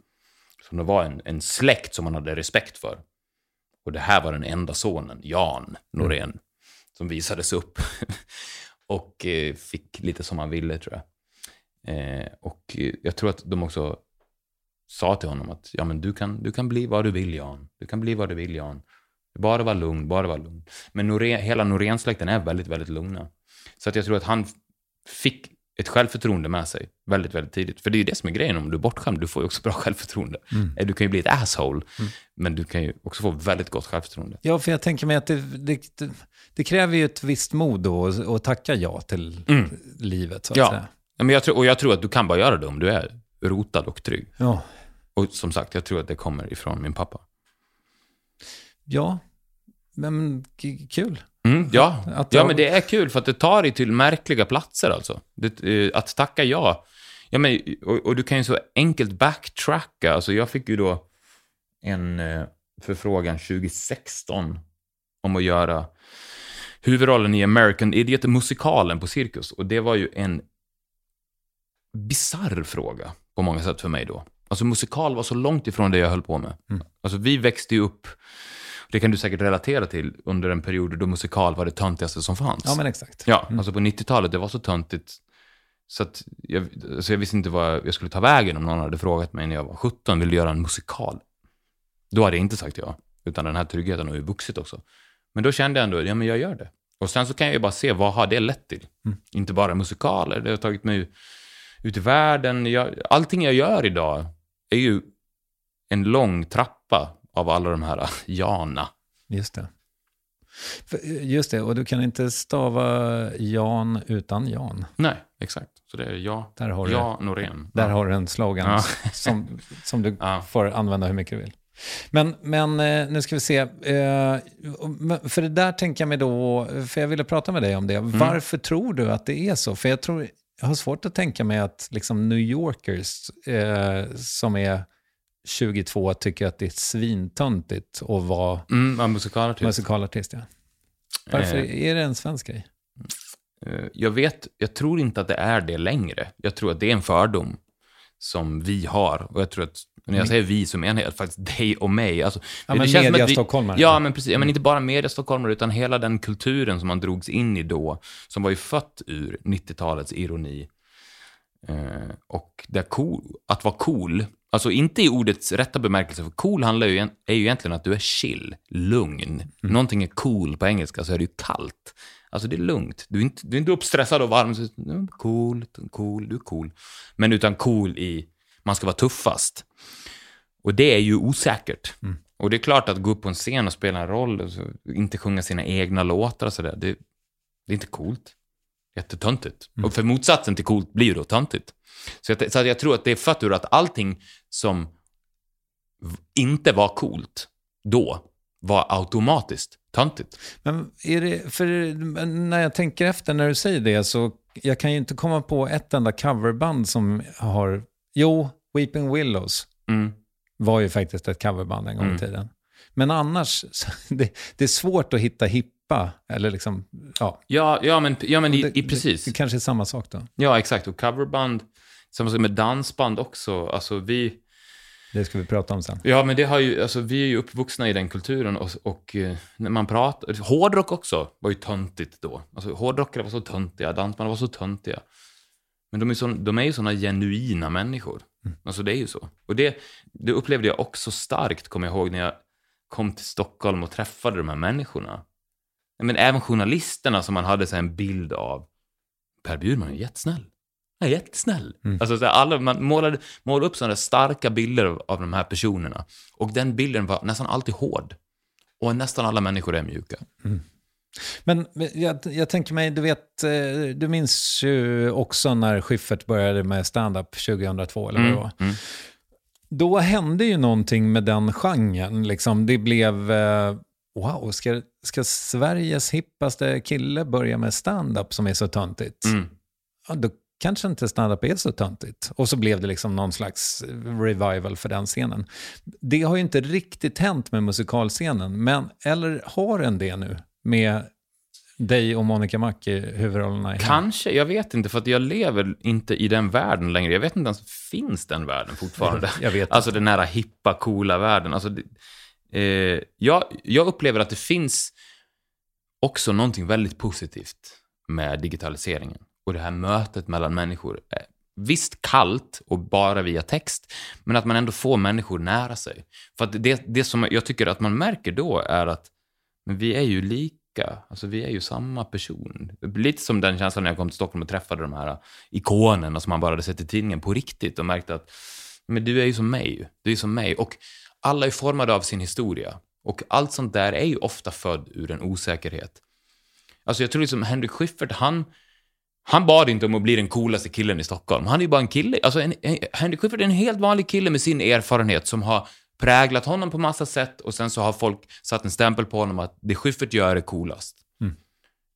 Så det var en, en släkt som han hade respekt för. Och det här var den enda sonen, Jan Norén, som visades upp. och eh, fick lite som han ville, tror jag. Eh, och eh, jag tror att de också sa till honom att ja, men du, kan, du kan bli vad du vill, Jan. Du kan bli vad du vill, Jan. Bara var lugn, bara var lugn. Men Norén, hela Norén-släkten är väldigt, väldigt lugna. Så att jag tror att han fick ett självförtroende med sig väldigt, väldigt tidigt. För det är ju det som är grejen, om du är bortskämd, du får ju också bra självförtroende. Eh, Du kan ju bli ett asshole, men du kan ju också få väldigt gott självförtroende. Ja, för jag tänker mig att det, det, det, kräver ju ett visst mod då att tacka ja till livet, så att Ja. säga. Men jag tror, och jag tror att du kan bara göra det om du är rotad och trygg. Ja. Och som sagt, jag tror att det kommer ifrån min pappa. Ja, men kul. Mm, ja, Att ja jag- men det är kul för att det tar dig till märkliga platser alltså. Det, eh, att tacka ja. ja men, och, och du kan ju så enkelt backtracka. Alltså jag fick ju då en eh, förfrågan 2016 om att göra huvudrollen i American Idiot-musikalen på Cirkus. Och det var ju en bizarr fråga på många sätt för mig då. Alltså musikal var så långt ifrån det jag höll på med. Alltså vi växte ju upp, det kan du säkert relatera till, under en period då musikal var det töntigaste som fanns. Ja, men exakt. Ja, alltså på 90-talet, det var så töntigt. Så att jag, så jag visste inte vad jag skulle ta vägen om någon hade frågat mig när jag var 17, vill du göra en musikal? Då hade jag inte sagt ja. Utan den här tryggheten har ju vuxit också. Men då kände jag ändå, ja men jag gör det. Och sen så kan jag ju bara se, vad har det lett till? Inte bara musikaler, det har tagit mig ut i världen. Jag, allting jag gör idag är ju en lång trappa av alla de här jana. Just det. För- Just det, och du kan inte stava Jan utan Jan. Nej, exakt. Så det är ja, Där har du- Norén. Där har du en slogan Ja. som, som du Ja. får använda hur mycket du vill. Men, men eh, nu ska vi se. Eh, För det där tänker jag mig då, för jag ville prata med dig om det. Mm. Varför tror du att det är så? För jag, tror, jag har svårt att tänka mig att liksom New Yorkers eh, som är 22 tycker att det är svintöntigt att vara Mm, musikalartist. musikalartist. Ja. Varför Eh. är det en svensk grej? Eh, Jag vet, jag tror inte att det är det längre. Jag tror att det är en fördom. som vi har. Och jag tror att, när jag säger vi så menar jag faktiskt dig och mig. Alltså, Ja, men känns som att media vi- stockholmare. Ja, men precis. Ja, men inte bara media stockholmare, utan hela den kulturen som man drogs in i då, som var ju fött ur 90-talets ironi. Eh, och där cool, att vara cool, alltså inte i ordets rätta bemärkelse, för cool handlar ju, är ju egentligen att du är chill, lugn. Någonting är cool på engelska så är det ju kallt. Alltså det är lugnt. Du är inte, du är inte uppstressad och varm. Så, "Ja, cool, cool, du är cool. Men utan cool i, man ska vara tuffast. Och det är ju osäkert. Och det är klart att gå upp på en scen och spela en roll, och inte sjunga sina egna låtar och sådär, det, det är inte coolt. Jättetöntigt. Och för motsatsen till coolt blir då töntigt. Så jag, så jag tror att det är fött ur att allting som inte var coolt då var automatiskt töntigt. Men är det, för när jag tänker efter när du säger det så jag kan ju inte komma på ett enda coverband som har, jo, Weeping Willows Mm. var ju faktiskt ett coverband en gång Mm. i tiden. Men annars, det, det är svårt att hitta hippa, eller liksom, ja. Ja, ja men, ja, men i, det, i precis. Det, det kanske är samma sak då. Ja, exakt. Och coverband, samma sak med dansband också. Alltså vi... Det ska vi prata om sen. Ja, men det har ju, alltså vi är ju uppvuxna i den kulturen och, och eh, när man pratar, hårdrock också var ju töntigt då. Alltså hårdrockare var så töntiga, dansband var så töntiga. Men de är, så, de är ju sådana genuina människor. Alltså det är ju så. Och det, det upplevde jag också starkt, kommer jag ihåg, när jag kom till Stockholm och träffade de här människorna. Men även journalisterna som man hade så en bild av. Per Bjurman är jättesnäll. Han är jättesnäll. Alltså, så här, alla, man målade, målade upp sådana starka bilder av, av de här personerna. Och den bilden var nästan alltid hård. Och nästan alla människor är mjuka. Men jag, jag tänker mig, du vet, eh, du minns ju också när Schyffert började med stand-up 2002, eller vad det var. Mm. Då hände ju någonting med den genren. Liksom. Det blev, eh, wow, ska, ska Sveriges hippaste kille börja med stand-up som är så töntigt? Mm. Ja, då kanske inte stand-up är så töntigt. Och så blev det liksom någon slags revival för den scenen. Det har ju inte riktigt hänt med musikalscenen, men eller har den det nu? Med dig och Monica Mac i huvudrollerna. i Kanske, jag vet inte, för att jag lever inte i den världen längre. Jag vet inte ens, finns den världen fortfarande? Jag vet Alltså den här hippa, coola världen. Alltså, det, eh, jag, jag upplever att det finns också någonting väldigt positivt med digitaliseringen. Och det här mötet mellan människor. Visst kallt och bara via text, men att man ändå får människor nära sig. För att det, det som jag tycker att man märker då är att men vi är ju lika, alltså vi är ju samma person. Lite som den känslan när jag kom till Stockholm och träffade de här ikonerna som man bara hade sett i tidningen på riktigt och märkte att men du är ju som mig, du är som mig. Och alla är formade av sin historia. Och allt sånt där är ju ofta född ur en osäkerhet. Alltså jag tror liksom Henrik Schyffert, han, han bad inte om att bli den coolaste killen i Stockholm. Han är ju bara en kille. Alltså en, en, Henrik Schyffert är en helt vanlig kille med sin erfarenhet som har präglat honom på massa sätt och sen så har folk satt en stämpel på honom att det Schyffert gör är coolast.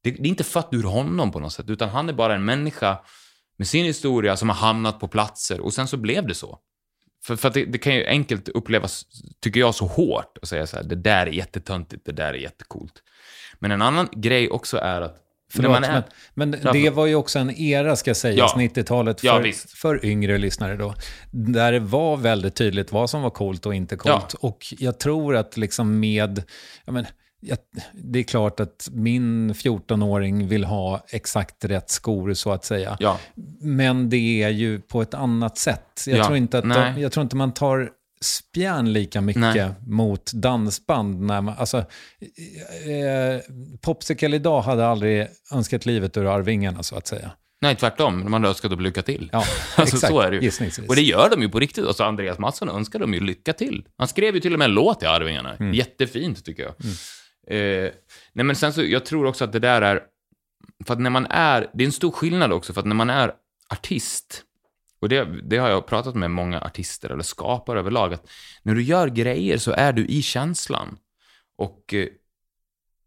Det, det är inte fött ur honom på något sätt, utan han är bara en människa med sin historia som har hamnat på platser och sen så blev det så. För, för att det, det kan ju enkelt upplevas, tycker jag, så hårt att säga så här, det där är jättetöntigt, det där är jättecoolt. Men en annan grej också är att Förlåt, man är... men, men Ja, det var ju också en era, ska sägas, Ja. 90-talet för, Ja, för yngre lyssnare då. Där det var väldigt tydligt vad som var coolt och inte coolt. Och jag tror att liksom med, ja men, jag, det är klart att min 14-åring vill ha exakt rätt skor så att säga. Ja. Men det är ju på ett annat sätt. Jag, Ja, tror, inte att de, jag tror inte man tar spjärn lika mycket Nej. mot dansband. När man, alltså, eh, Popsicle idag hade aldrig önskat livet ur Arvingarna så att säga. Nej, tvärtom. De hade önskat dem lycka till. Ja, alltså, exakt. så är det ju. Och det gör de ju på riktigt. Alltså, Andreas Mattsson önskar dem ju lycka till. Han skrev ju till och med en låt till Arvingarna. Mm. Jättefint, tycker jag. Eh, nej, men sen så, jag tror också att det där är... För att när man är... Det är en stor skillnad också, för att när man är artist, och det, det har jag pratat med många artister, eller skapare överlag, att när du gör grejer så är du i känslan. Och eh,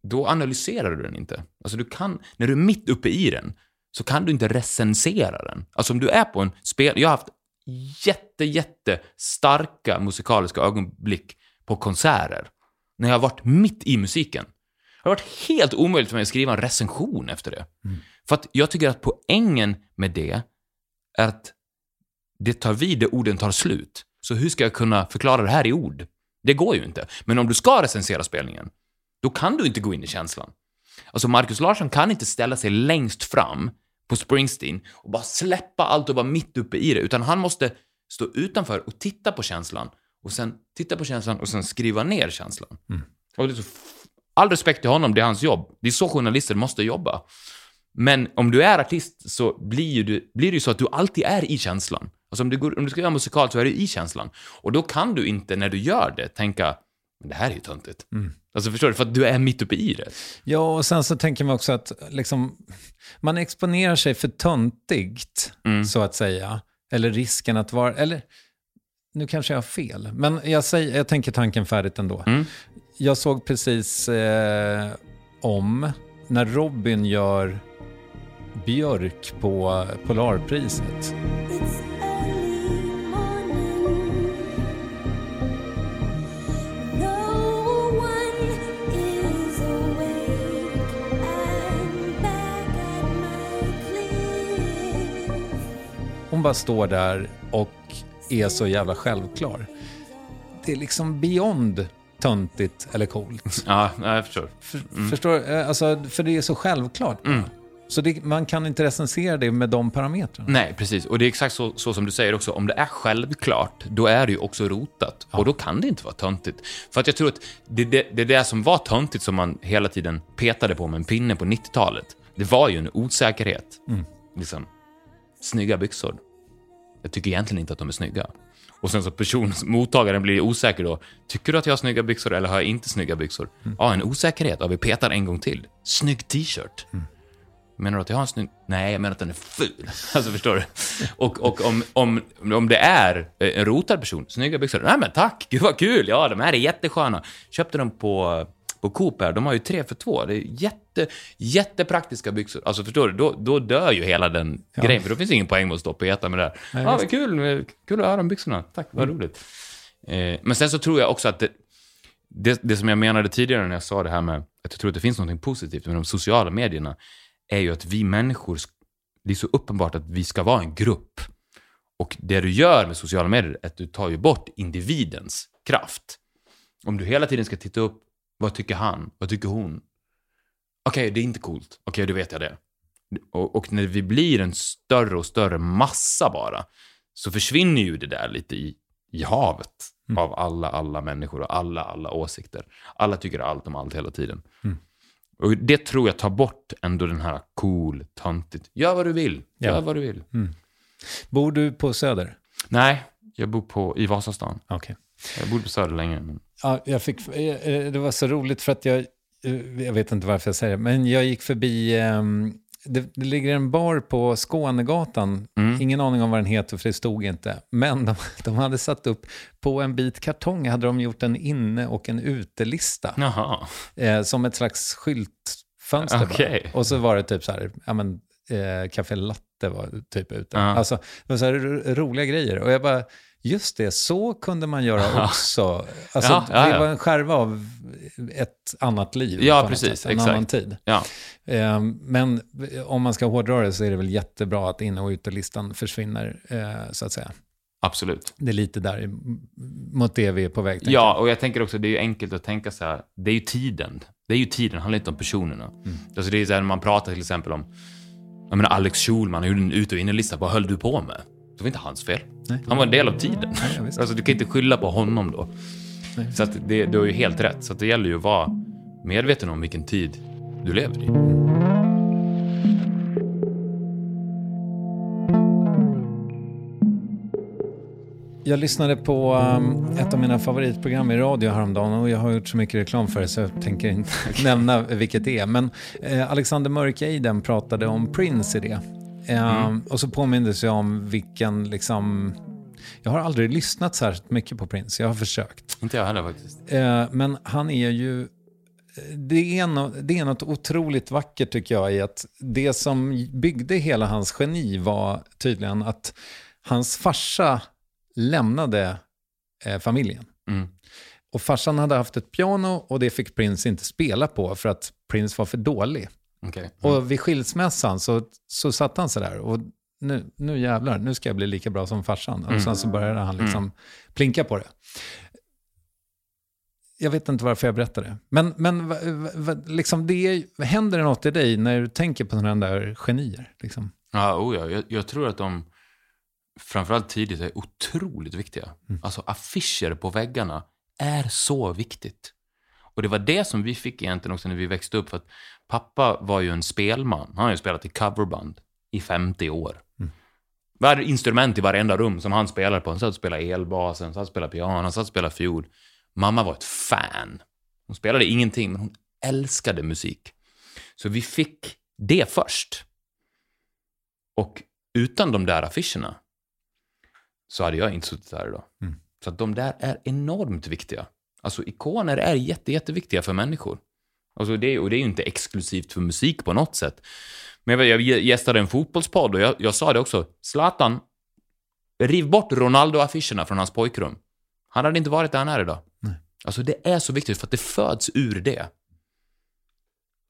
då analyserar du den inte. Alltså du kan, när du är mitt uppe i den, så kan du inte recensera den. Alltså om du är på en spel... Jag har haft jätte, jätte starka musikaliska ögonblick på konserter. När jag har varit mitt i musiken. Det har varit helt omöjligt för mig att skriva en recension efter det. För att jag tycker att poängen med det är att det tar vid där orden tar slut. Så hur ska jag kunna förklara det här i ord? Det går ju inte. Men om du ska recensera spelningen, då kan du inte gå in i känslan. Alltså Marcus Larsson kan inte ställa sig längst fram på Springsteen och bara släppa allt och vara mitt uppe i det, utan han måste stå utanför och titta på känslan och sen titta på känslan och sen skriva ner känslan. Och det är så, all respekt till honom, det är hans jobb. Det är så journalister måste jobba. Men om du är artist så blir, du, blir det ju så att du alltid är i känslan. Alltså om du, går, om du ska göra musikal så är du i känslan. Och då kan du inte när du gör det tänka, men det här är ju töntigt. Alltså förstår du? För att du är mitt uppe i det. Ja, och sen så tänker man också att liksom, man exponerar sig för töntigt, så att säga. Eller risken att vara... Eller, nu kanske jag har fel, men jag, säger, jag tänker tanken färdigt ändå. Jag såg precis eh, om när Robin gör Björk på Polarpriset. Hon bara står där och är så jävla självklar. Det är liksom beyond töntigt eller coolt. Ja, jag förstår. För, Förstår eh, alltså, För det är så självklart. bara. Så det, man kan inte recensera det med de parametrarna. Nej, precis. Och det är exakt så, så som du säger också. Om det är självklart, då är det ju också rotat. Och då kan det inte vara töntigt. För att jag tror att det, det, det är det som var töntigt som man hela tiden petade på med en pinne på 90-talet. Det var ju en osäkerhet. Liksom, snygga byxor. Jag tycker egentligen inte att de är snygga. Och sen så person, mottagaren blir osäker då. Tycker du att jag har snygga byxor eller har jag inte snygga byxor? Ja, en osäkerhet. Ja, vi petar en gång till. Snygg t-shirt. Menar du att jag har en snygg... Nej, jag menar att den är ful. Alltså, förstår du? Och, och om, om, om det är en rotad person, snygga byxor. Nej, men tack! Gud vad kul! Ja, de här är jättesköna. Köpte dem på, på Coop här. De har ju tre för två. Det är jätte, jättepraktiska byxor. Alltså, förstår du? Då, då dör ju hela den grejen, för då finns ingen poäng med att stå och peta med det där. Ja, vad kul! Kul att höra om byxorna. Tack, vad roligt. Eh, men sen så tror jag också att det, det, det som jag menade tidigare när jag sa det här med att jag tror att det finns något positivt med de sociala medierna, är ju att vi människor, det är så uppenbart att vi ska vara en grupp. Och det du gör med sociala medier är att du tar ju bort individens kraft. Om du hela tiden ska titta upp, vad tycker han? Vad tycker hon? Okej, det är inte coolt. Okej, då vet jag det. Och, och när vi blir en större och större massa bara, så försvinner ju det där lite i, i havet av alla, alla människor och alla, alla åsikter. Alla tycker allt om allt hela tiden. Och det tror jag tar bort ändå den här cool, töntigt. Gör vad du vill. Gör Ja. vad du vill. Bor du på Söder? Nej, jag bor på, i Vasastan. Okej. Jag bodde på Söder länge. Men... Ja, jag fick, eh, eh, det var så roligt för att jag, eh, jag vet inte varför jag säger det, men jag gick förbi, ehm, det, det ligger en bar på Skånegatan, ingen aning om vad den heter för det stod inte, men de, de hade satt upp, på en bit kartong hade de gjort en inne och en utelista, Jaha. eh, som ett slags skyltfönster Okej. bara. Och så var det typ så här, ja men, eh, Café Latte var typ ute. Ja. Alltså, det var så roliga grejer. Och jag bara, just det, så kunde man göra också. Alltså, Ja, ja, det var en skärva av ett annat liv. Ja, precis, En exakt. annan tid. Ja. Eh, men om man ska hårdra det så är det väl jättebra att inne och utelistan försvinner, eh, så att säga. Absolut. Det är lite där mot det vi är på väg. Ja, och jag tänker också, det är ju enkelt att tänka så här, det är ju tiden. Det är ju tiden, det handlar inte om personerna. Mm. Alltså det är så här, man pratar till exempel om, jag menar Alex Schulman, han gjorde en ut och innerlista, vad höll du på med? Det var inte hans fel. Han var en del av tiden. ja, alltså du kan inte skylla på honom då. Så att det, du har ju helt rätt. Så det gäller ju att vara medveten om vilken tid du lever i. Jag lyssnade på um, ett av mina favoritprogram i radio häromdagen och jag har gjort så mycket reklam för det så jag tänker inte nämna vilket det är. Men eh, Alexander Mörkeiden pratade om Prince i det. Eh, Och så påmindes jag om vilken, liksom... Jag har aldrig lyssnat särskilt mycket på Prince, jag har försökt. Inte jag heller faktiskt. Eh, men han är ju... Det är, no, det är något otroligt vackert tycker jag i att det som byggde hela hans geni var tydligen att hans farsa lämnade eh, familjen. Mm. Och farsan hade haft ett piano och det fick Prince inte spela på för att Prince var för dålig. Okej. Och vid skilsmässan så, så satt han så där och nu, nu jävlar, nu ska jag bli lika bra som farsan. Och Mm. sen så började han liksom plinka på det. Jag vet inte varför jag berättar det. Men, men va, va, va, liksom det är, händer det något i dig när du tänker på sådana där genier? Liksom? Ja, oh ja. Jag, jag tror att de, framförallt tidigt, är otroligt viktiga. Alltså affischer på väggarna är så viktigt. Och det var det som vi fick egentligen också när vi växte upp. För att pappa var ju en spelman. Han har ju spelat i coverband i 50 år. Varje instrument i varenda rum som han spelade på. Han satt och spelade elbas, han satt och spelade piano, han satt och spelade fiol. Mamma var ett fan. Hon spelade ingenting, men hon älskade musik. Så vi fick det först. Och utan de där affischerna så hade jag inte suttit här idag. Så att de där är enormt viktiga. Alltså ikoner är jätte, jätteviktiga för människor. Alltså det, och det är ju inte exklusivt för musik på något sätt. Men jag, jag gästade en fotbollspodd och jag, jag sa det också. Zlatan, riv bort Ronaldo-affischerna från hans pojkrum. Han hade inte varit där han är idag. Alltså det är så viktigt för att det föds ur det.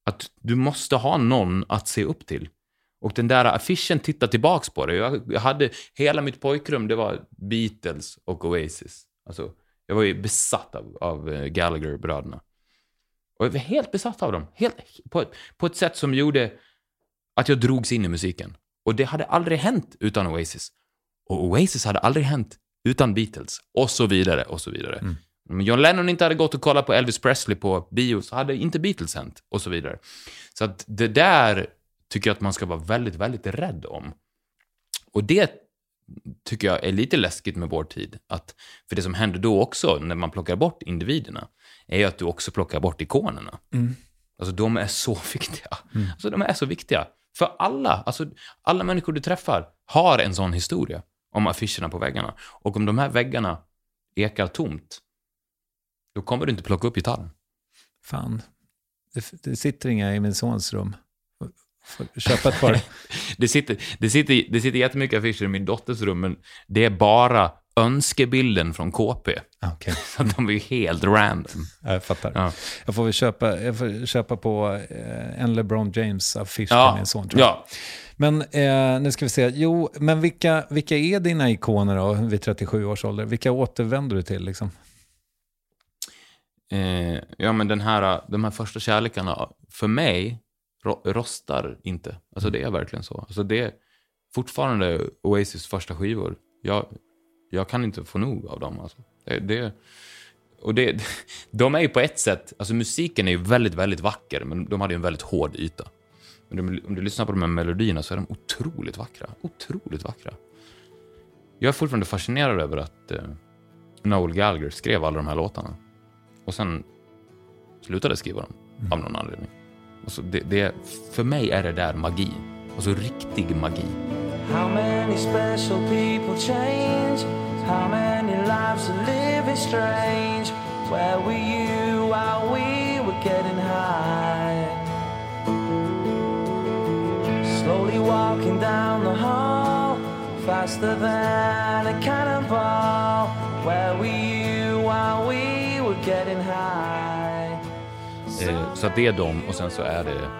Att du måste ha någon att se upp till. Och den där affischen tittar tillbaks på det. Jag, hade hela mitt pojkrum, det var Beatles och Oasis. Alltså, jag var ju besatt av, av eh, Gallagher-bröderna. Och jag var helt besatt av dem. Helt, på, på ett sätt som gjorde att jag drogs in i musiken. Och det hade aldrig hänt utan Oasis. Och Oasis hade aldrig hänt utan Beatles. Och så vidare, och så vidare. Om John Lennon inte hade gått och kollat på Elvis Presley på bio så hade inte Beatles hänt. Och så vidare. Så att det där tycker jag att man ska vara väldigt, väldigt rädd om. Och det tycker jag är lite läskigt med vår tid. Att, för det som händer då också, när man plockar bort individerna, är ju att du också plockar bort ikonerna. Alltså de är så viktiga. Alltså de är så viktiga. För alla, alltså alla människor du träffar har en sån historia om affischerna på väggarna. Och om de här väggarna ekar tomt, då kommer du inte plocka upp gitarren. Fan, det, det sitter inga i min sons rum. Köpa ett par. Det sitter, det, sitter, det sitter jättemycket affischer i min dotters rum, men det är bara önskebilden från KP. Ah, Okej, Så de är ju helt random. ja, jag fattar. Ja. Jag får väl köpa, jag får köpa på eh, en LeBron James-affisch Ja, till min son. Tror jag. ja. Men eh, nu ska vi se. Jo, men vilka, vilka är dina ikoner då vid 37 års ålder? Vilka återvänder du till? Liksom? Eh, ja, men den här, de här första kärlekarna, för mig, rostar inte. Alltså det är verkligen så. Alltså det är fortfarande Oasis första skivor. Jag, jag kan inte få nog av dem. Alltså. Det, det, och det, de är ju på ett sätt, alltså musiken är ju väldigt, väldigt vacker, men de hade ju en väldigt hård yta. Men de, om du lyssnar på de här melodierna så är de otroligt vackra. Otroligt vackra. Jag är fortfarande fascinerad över att eh, Noel Gallagher skrev alla de här låtarna. Och sen slutade skriva dem av någon anledning. Det, det, för mig är det där magi. Alltså riktig magi. How many special people change? How many lives are living strange? Where were you while we were getting high? Slowly walking down the hall, faster than a cannonball. Where were you while we were getting high? Eh, så att det är dem och sen så är det,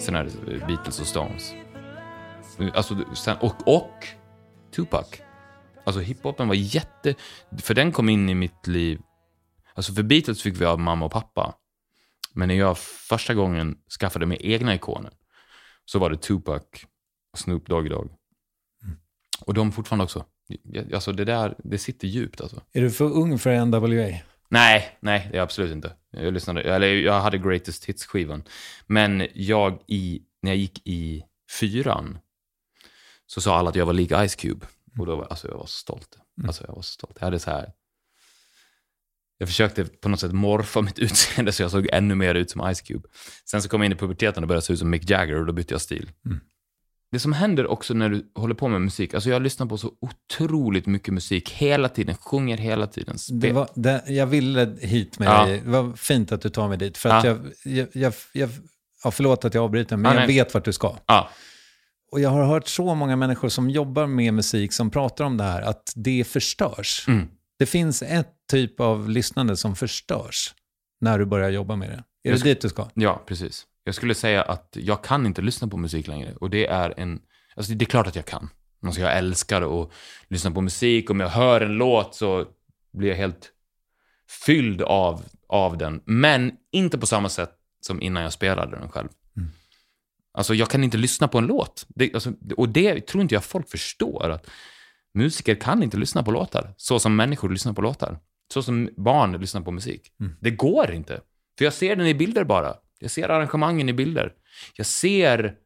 sen är det Beatles och Stones. Alltså, sen, och, och Tupac. Alltså hiphopen var jätte... För den kom in i mitt liv... Alltså för Beatles fick vi av mamma och pappa. Men när jag första gången skaffade mig egna ikoner så var det Tupac och Snoop Dogg. Och de fortfarande också. Alltså det där, det sitter djupt alltså. Är du för ung för NWA? Nej, nej, det är absolut inte. Jag lyssnade, eller jag hade Greatest Hits-skivan. Men jag i, när jag gick i fyran så sa alla att jag var lik Ice Cube. Och då var, alltså jag var så stolt. Alltså jag var så stolt. Jag hade så här... Jag försökte på något sätt morfa mitt utseende så jag såg ännu mer ut som Ice Cube. Sen så kom jag in i puberteten och började se ut som Mick Jagger och då bytte jag stil. Det som händer också när du håller på med musik, alltså jag lyssnar på så otroligt mycket musik hela tiden, sjunger hela tiden. Det var, det, jag ville hit med Ja. dig. Det var fint att du tar mig dit. För att Ja. jag, jag, jag, jag, ja, förlåt att jag avbryter, men Ja, jag nej. vet vart du ska. Och jag har hört så många människor som jobbar med musik som pratar om det här, att det förstörs. Mm. Det finns ett typ av lyssnande som förstörs när du börjar jobba med det. Är Jag det dit du ska? Ja, precis. Jag skulle säga att jag kan inte lyssna på musik längre. Och det är en... Alltså det är klart att jag kan. Alltså jag älskar att lyssna på musik. Om jag hör en låt så blir jag helt fylld av, av den. Men inte på samma sätt som innan jag spelade den själv. Alltså jag kan inte lyssna på en låt. Det, alltså, och det tror inte jag folk förstår. Att musiker kan inte lyssna på låtar så som människor lyssnar på låtar. Så som barn lyssnar på musik. Det går inte. För jag ser den i bilder bara. Jag ser arrangemangen i bilder. Jag ser...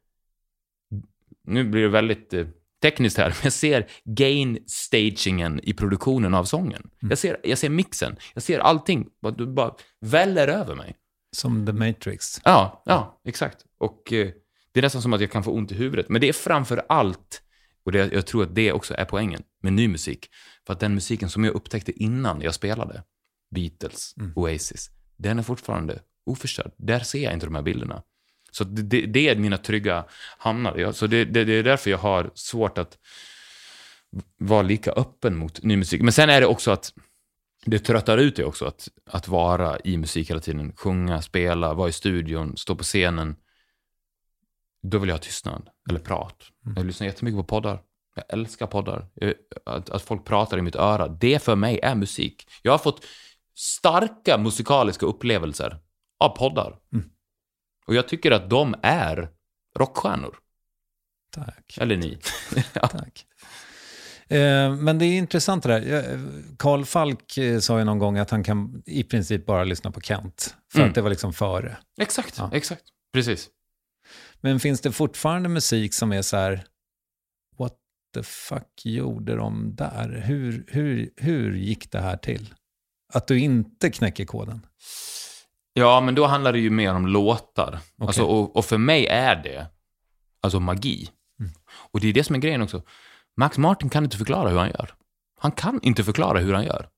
Nu blir det väldigt eh, tekniskt här, men jag ser gain-stagingen i produktionen av sången. Jag, ser, jag ser mixen. Jag ser allting. Du bara väller över mig. Som The Matrix. Ja, ja, exakt. Och eh, det är nästan som att jag kan få ont i huvudet. Men det är framför allt, och det, jag tror att det också är poängen med ny musik, för att den musiken som jag upptäckte innan jag spelade, Beatles, Oasis, den är fortfarande oförstörd. Där ser jag inte de här bilderna. Så det, det, är mina trygga hamnar. Så det, det, det är därför jag har svårt att vara lika öppen mot ny musik. Men sen är det också att det tröttar ut det också att, att vara i musik hela tiden. Sjunga, spela, vara i studion, stå på scenen. Då vill jag ha tystnad eller prat. Jag lyssnar jättemycket på poddar. Jag älskar poddar. Att, att folk pratar i mitt öra. Det för mig är musik. Jag har fått starka musikaliska upplevelser av poddar. Och jag tycker att de är rockstjärnor. Tack. Eller ni. Tack. Eh, Men det är intressant det där. Carl Falk eh, sa ju någon gång att han kan i princip bara lyssna på Kent. För Mm. att det var liksom före. Exakt, Ja. exakt. Precis. Men finns det fortfarande musik som är så här, what the fuck gjorde de där? Hur, hur, hur gick det här till? Att du inte knäcker koden? Ja, men då handlar det ju mer om låtar. Alltså, och, och för mig är det alltså magi. Och det är det som är grejen också. Max Martin kan inte förklara hur han gör. Han kan inte förklara hur han gör.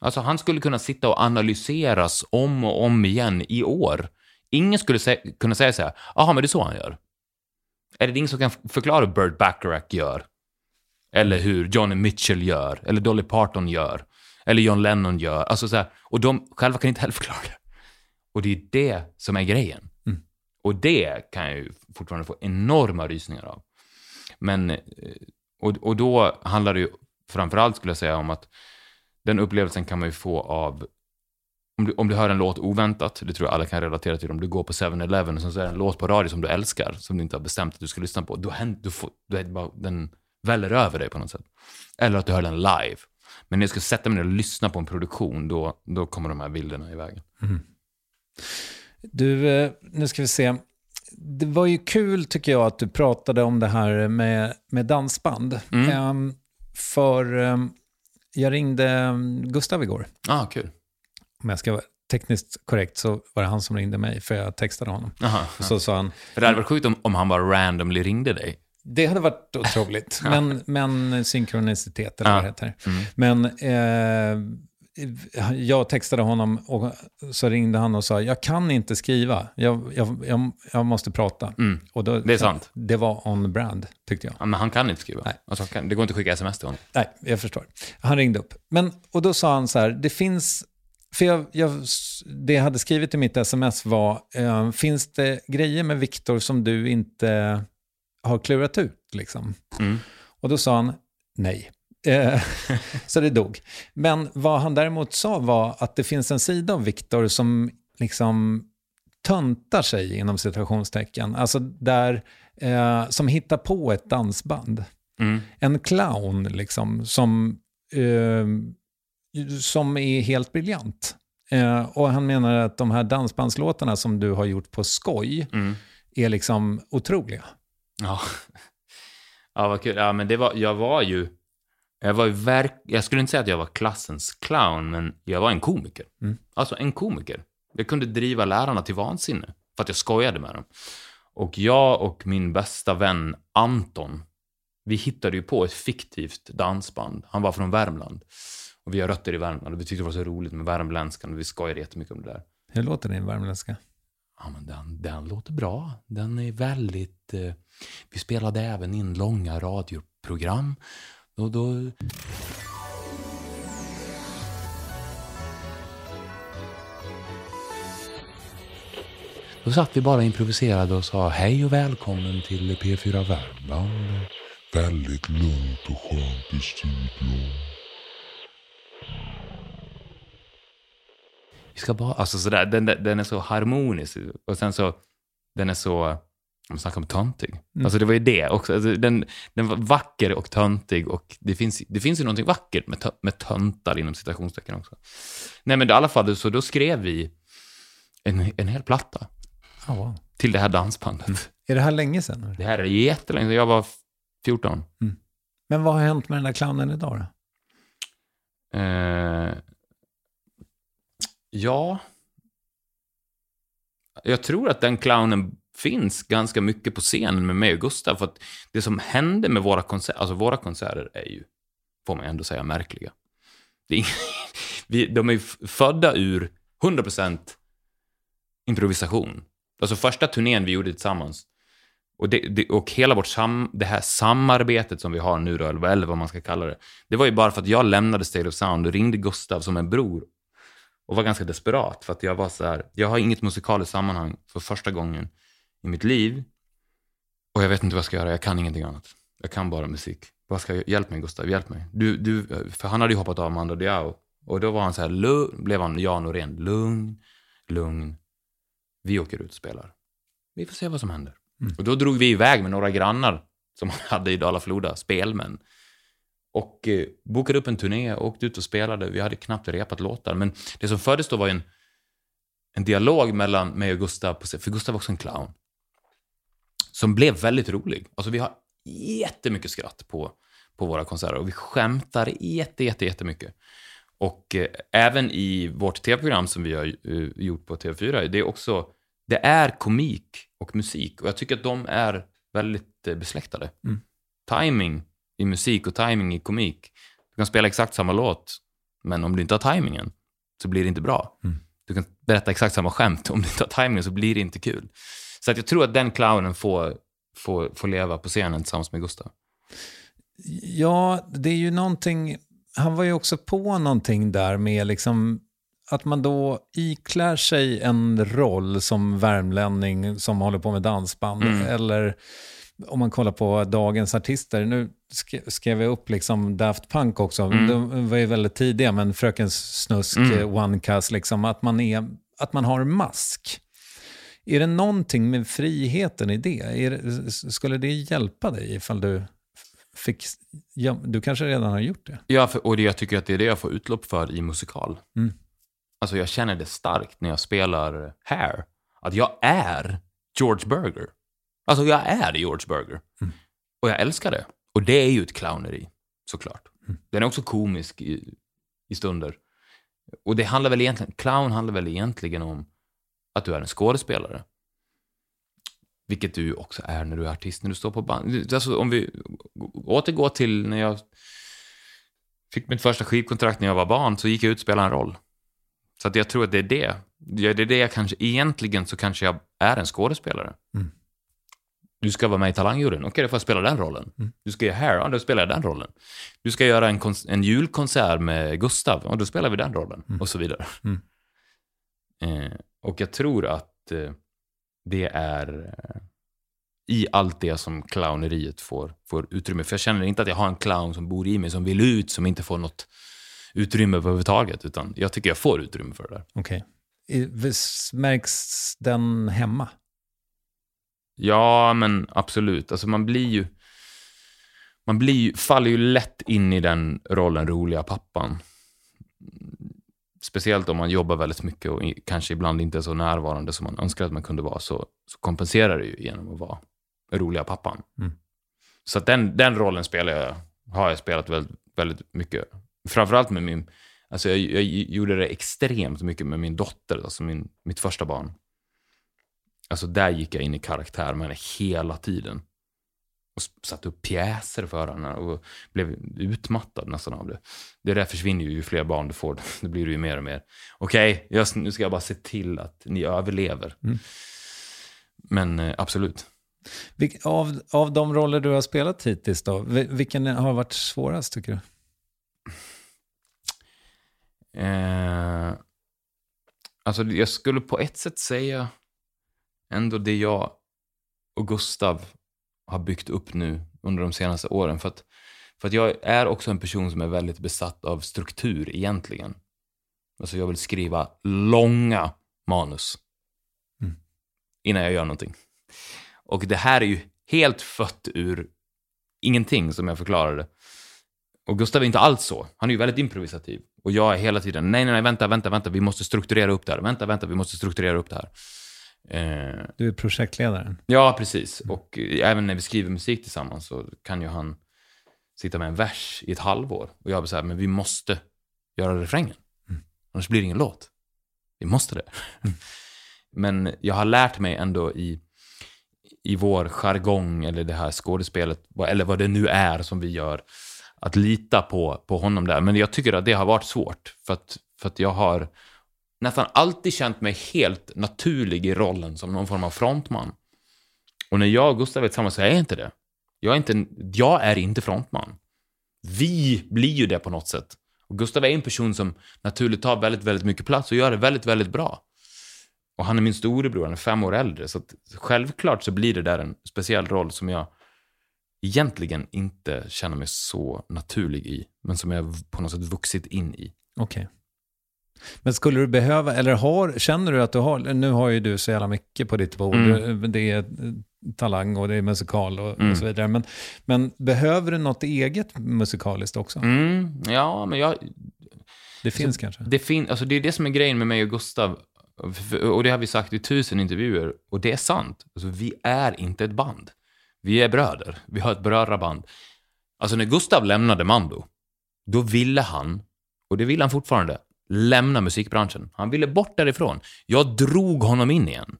Alltså han skulle kunna sitta och analyseras om och om igen i år. Ingen skulle sä- kunna säga så här, jaha, men det är så han gör. Är det ingen som kan förklara hur Burt Bacharach gör? Eller hur Johnny Mitchell gör? Eller Dolly Parton gör? Eller John Lennon gör? Alltså så här, och de själva kan inte heller förklara det. Och det är det som är grejen. Och det kan jag ju fortfarande få enorma rysningar av. Men, eh, och, och då handlar det ju framförallt skulle jag säga om att den upplevelsen kan man ju få av om du, om du hör en låt oväntat, det tror jag alla kan relatera till, om du går på 7-Eleven och så är det en låt på radio som du älskar, som du inte har bestämt att du ska lyssna på, då händer, du får, det bara, den väller över dig på något sätt. Eller att du hör den live. Men när jag ska sätta mig ner och lyssna på en produktion, då, då kommer de här bilderna i vägen. Du, eh, nu ska vi se. Det var ju kul tycker jag att du pratade om det här med, med dansband. Ehm, för ehm, jag ringde ehm, Gustav igår. Ah, kul. Om jag ska vara tekniskt korrekt så var det han som ringde mig för jag textade honom. Aha, Och så sa han, För det hade varit sjukt om, om han bara randomly ringde dig. det hade varit otroligt, men, men synkronicitet eller Ja. vad det heter. Men eh, jag textade honom och så ringde han och sa, jag kan inte skriva, jag, jag, jag, jag måste prata. Och då, Det är sant. Det var on brand, tyckte jag. Ja, men han kan inte skriva. Nej. Alltså, det går inte att skicka sms till honom. Nej, jag förstår. Han ringde upp. Men, och då sa han så här, det finns, för jag, jag, det jag hade skrivit i mitt sms var, eh, finns det grejer med Viktor som du inte har klurat ut? Liksom? Mm. Och då sa han, nej. Eh, så det dog. Men vad han däremot sa var att det finns en sida av Viktor som liksom töntar sig inom citationstecken. Alltså där, eh, som hittar på ett dansband Mm. en clown liksom, som, eh, som är helt briljant. Eh, och han menar att de här dansbandslåtarna som du har gjort på skoj Mm. är liksom otroliga. Ja. ja, vad kul. Ja, men det var, jag var ju... Jag, var ju verk, jag skulle inte säga att jag var klassens clown, men jag var en komiker. Alltså en komiker. Jag kunde driva lärarna till vansinne för att jag skojade med dem. Och jag och min bästa vän Anton, vi hittade ju på ett fiktivt dansband. Han var från Värmland. Och vi har rötter i Värmland och vi tyckte det var så roligt med värmländskan och vi skojade jättemycket om det där. Hur låter din värmländska? Ja, men den, den låter bra. Den är väldigt... Eh, vi spelade även in långa radioprogram. Och då... Då satt vi bara och improviserade och sa hej och välkommen till P4 Värmland. Väldigt lugnt och skönt i studion. Vi ska bara, alltså sådär, den, den den är så harmonisk och sen så, den är så, man snackar om töntig. Alltså det var ju det också, alltså den, den var vacker och töntig och det finns, det finns ju någonting vackert med, tö, med töntar inom citationstecken också. Nej men i alla fall, så då skrev vi en, en hel platta Ja, wow. till det här dansbandet. Är det här länge sedan? eller? Det här är jättelänge sedan, jag var 14. Men vad har hänt med den där clownen idag då? Eh, ja. Jag tror att den clownen finns ganska mycket på scenen med mig och Gustav. För att det som hände med våra konserter, alltså våra konserter är ju, får man ändå säga, märkliga. Det är vi, de är ju födda ur 100% improvisation. Alltså första turnén vi gjorde tillsammans, och, det, det, och hela vårt sam, det här samarbetet som vi har nu då, eller vad- eller vad man ska kalla det, det var ju bara för att jag lämnade State of Sound och ringde Gustav som en bror och var ganska desperat för att jag var så här, jag har inget musikaliskt sammanhang för första gången i mitt liv och jag vet inte vad jag ska göra, jag kan ingenting annat. Jag kan bara musik. Vad ska jag, hjälp mig Gustav, hjälp mig. Du, du, för han hade ju hoppat av Mando Diao och då var han så här, lugn, blev han Jan Norén, lugn, lugn. Vi åker ut och spelar. Vi får se vad som händer. Och då drog vi iväg med några grannar som han hade i Dala-Floda, spelmän. Och eh, bokade upp en turné och åkte ut och spelade. Vi hade knappt repat låtar. Men det som föddes då var en, en dialog mellan mig och Gustav, för Gustav var också en clown. Som blev väldigt rolig. Alltså vi har jättemycket skratt på, på våra konserter och vi skämtar jätte, jätte, jättemycket. Och eh, även i vårt tv-program som vi har eh, gjort på TV4, det är också, det är komik och musik och jag tycker att de är väldigt eh, besläktade. Timing i musik och timing i komik. Du kan spela exakt samma låt, men om du inte har timingen så blir det inte bra. Du kan berätta exakt samma skämt, om du inte har timingen så blir det inte kul. Så att jag tror att den clownen får, får, får leva på scenen tillsammans med Gustav. Ja, det är ju någonting, han var ju också på någonting där med liksom att man då iklär sig en roll som värmlänning som håller på med dansband. Eller om man kollar på dagens artister, nu sk- skrev jag upp liksom Daft Punk också, de var ju väldigt tidiga, men Fröken Snusk, mm. One Cuss, liksom, att, man är, att man har mask. Är det någonting med friheten i det? Det skulle det hjälpa dig ifall du fick... Ja, du kanske redan har gjort det? Ja, för, och jag tycker att det är det jag får utlopp för i musikal. Mm. Alltså jag känner det starkt när jag spelar Hair. Att jag är George Berger. Alltså jag är George Berger. Och jag älskar det. Och det är ju ett clowneri, såklart. Den är också komisk i, i stunder. Och det handlar väl egentligen, clown handlar väl egentligen om att du är en skådespelare. Vilket du också är när du är artist, när du står på band. Alltså om vi återgår till när jag fick mitt första skivkontrakt när jag var barn, så gick jag ut och spelade en roll. Så att jag tror att det är det. Ja, Det är det jag kanske, egentligen så kanske jag är en skådespelare. Du ska vara med i Talangjuryn, okej då får jag spela den rollen. Du ska göra Hair, ja då spelar jag den rollen. Du ska göra en, en julkonsert med Gustav, ja då spelar vi den rollen. Och så vidare. Eh, och jag tror att eh, det är eh, i allt det som clowneriet får, får utrymme. För jag känner inte att jag har en clown som bor i mig, som vill ut, som inte får något utrymme överhuvudtaget. Utan jag tycker jag får utrymme för det där. Okej. Vis- Märks den hemma? Ja, men absolut. Alltså man blir ju... Man blir faller ju lätt in i den rollen roliga pappan. Speciellt om man jobbar väldigt mycket och kanske ibland inte är så närvarande som man önskar att man kunde vara, så, så kompenserar det ju genom att vara roliga pappan. Så att den, den rollen spelar jag, har jag spelat väldigt, väldigt mycket. Framförallt med min... Alltså jag, jag gjorde det extremt mycket med min dotter, alltså min, mitt första barn. Alltså där gick jag in i karaktär med henne hela tiden. Och satte upp pjäser för henne och blev utmattad nästan av det. Det där försvinner ju ju fler barn du får. Det blir det ju mer och mer. Okej, jag- nu ska jag bara se till att ni överlever. Men eh, absolut. Vilk, av, av de roller du har spelat hittills, då, vi- vilken har varit svårast tycker du? Eh, alltså jag skulle på ett sätt säga ändå det jag och Gustav har byggt upp nu under de senaste åren. För att, för att jag är också en person som är väldigt besatt av struktur egentligen. Alltså jag vill skriva långa manus Mm. innan jag gör någonting. Och det här är ju helt fött ur ingenting som jag förklarade. Och Gustav är inte alls så. Han är ju väldigt improvisativ. Och jag är hela tiden, nej, nej, nej, vänta, vänta, vänta, vi måste strukturera upp det här. Vänta, vänta, vi måste strukturera upp det här. Eh, Du är projektledaren. Ja, precis. Och eh, även när vi skriver musik tillsammans så kan ju han sitta med en vers i ett halvår. Och jag blir så här, men vi måste göra refrängen. Annars blir det ingen låt. Vi måste det. men jag har lärt mig ändå i, i vår jargong, eller det här skådespelet, eller vad det nu är som vi gör, att lita på, på honom där. Men jag tycker att det har varit svårt. För att, för att jag har nästan alltid känt mig helt naturlig i rollen som någon form av frontman. Och när jag och Gustav är tillsammans så är jag inte det. Jag är inte, jag är inte frontman. Vi blir ju det på något sätt. Och Gustav är en person som naturligt tar väldigt, väldigt mycket plats och gör det väldigt, väldigt bra. Och han är min storebror, han är fem år äldre. Så att självklart så blir det där en speciell roll som jag egentligen inte känner mig så naturlig i, men som jag på något sätt vuxit in i. Okej. Men skulle du behöva, eller har, känner du att du har, nu har ju du så jävla mycket på ditt bord. Mm. Det är talang och det är musikal och, Mm. och så vidare. Men, men behöver du något eget musikaliskt också? Mm, ja, men jag, Det finns kanske? Det, fin- alltså det är det som är grejen med mig och Gustav. Och det har vi sagt i tusen intervjuer. Och det är sant. Alltså vi är inte ett band. Vi är bröder. Vi har ett brödraband. Alltså när Gustav lämnade Mando, då ville han, och det vill han fortfarande, lämna musikbranschen. Han ville bort därifrån. Jag drog honom in igen.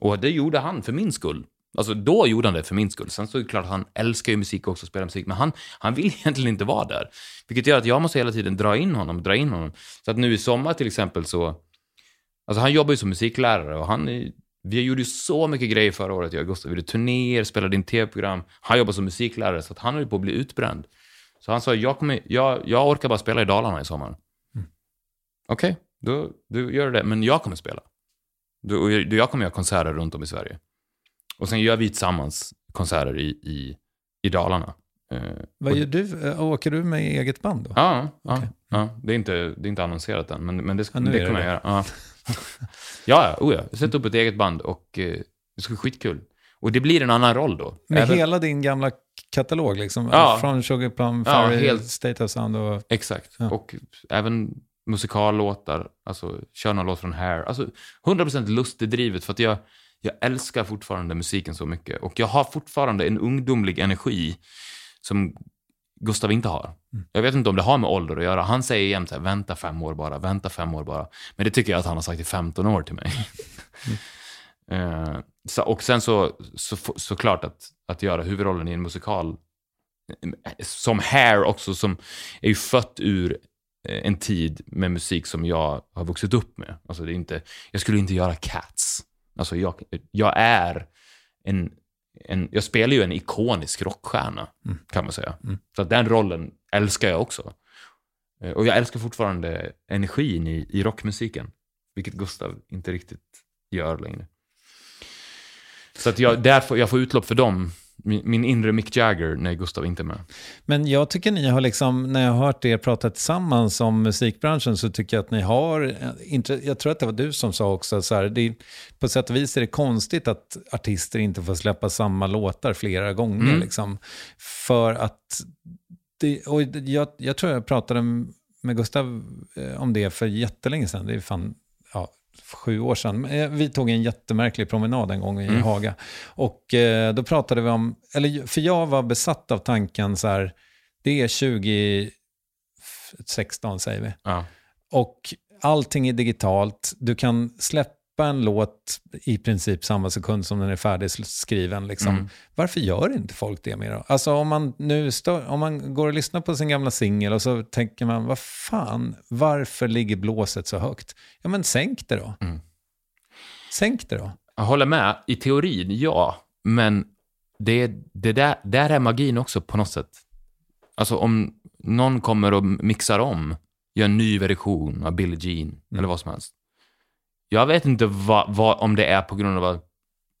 Och det gjorde han för min skull. Alltså då gjorde han det för min skull. Sen så är det klart att han älskar ju musik också, spelar musik, men han, han vill egentligen inte vara där. Vilket gör att jag måste hela tiden dra in honom, dra in honom. Så att nu i sommar till exempel så, alltså han jobbar ju som musiklärare och han är, vi gjorde ju så mycket grejer förra året, jag och Gustav. Vi gjorde turnéer, spelade in tv-program. Han jobbar som musiklärare, så att han höll på att bli utbränd. Så han sa, jag, kommer, jag, jag orkar bara spela i Dalarna i sommar. Okej, då, då gör det, men jag kommer spela. Då, och jag, jag kommer göra konserter runt om i Sverige. Och sen gör vi tillsammans konserter i, i, i Dalarna. Eh, Vad gör du? Äh, Åker du med eget band då? Ja, ja, Okej. ja. Det, är inte, det är inte annonserat än, men, men det, Ja, det kommer jag göra. Ja, ja, oh ja. Jag sätter upp ett eget band och eh, det ska bli skitkul. Och det blir en annan roll då. Med Även- hela din gamla katalog liksom? Ja. Från Sugar Plum, Ja, Fairy, helt. State of Sound och... Exakt. Ja. Och även musikallåtar, alltså köra någon låt från Hair. Alltså 100% lustdrivet för att jag, jag älskar fortfarande musiken så mycket. Och jag har fortfarande en ungdomlig energi som Gustav inte har. Jag vet inte om det har med ålder att göra. Han säger jämt så här, vänta fem år bara, vänta fem år bara. Men det tycker jag att han har sagt i 15 år till mig. Eh, så, och sen så, så, såklart att, att göra huvudrollen i en musikal som Hair också, som är ju fött ur eh, en tid med musik som jag har vuxit upp med. Alltså det är inte, jag skulle inte göra Cats. Alltså jag, jag är en, en, jag spelar ju en ikonisk rockstjärna, kan man säga. Så att den rollen älskar jag också. Eh, Och jag älskar fortfarande energin i, i rockmusiken, vilket Gustav inte riktigt gör längre. Så att jag, där får, jag får utlopp för dem, min, min inre Mick Jagger, när Gustav inte är med. Men jag tycker ni har liksom, när jag har hört er prata tillsammans om musikbranschen så tycker jag att ni har, jag tror att det var du som sa också, så här, det, på sätt och vis är det konstigt att artister inte får släppa samma låtar flera gånger. Mm. Liksom, för att, det, och jag, jag tror jag pratade med Gustav eh, om det för jättelänge sedan, det är fan, ja, sju år sedan. Eh, Vi tog en jättemärklig promenad en gång i Mm. Haga. Och eh, då pratade vi om, eller för jag var besatt av tanken så här, det är 2016 säger vi. Ja. Och allting är digitalt. Du kan släppa en låt i princip samma sekund som den är färdigskriven. Liksom. Mm. Varför gör inte folk det mer då? Alltså om man nu stör, om man går och lyssnar på sin gamla singel och så tänker man, vad fan, varför ligger blåset så högt? Ja men sänk det då. Mm. Sänk det då. Jag håller med. I teorin, ja. Men det, det där, där är magin också på något sätt. Alltså om någon kommer och mixar om, gör en ny version av Billie Jean, eller vad som helst. Jag vet inte vad, vad, om det är på grund av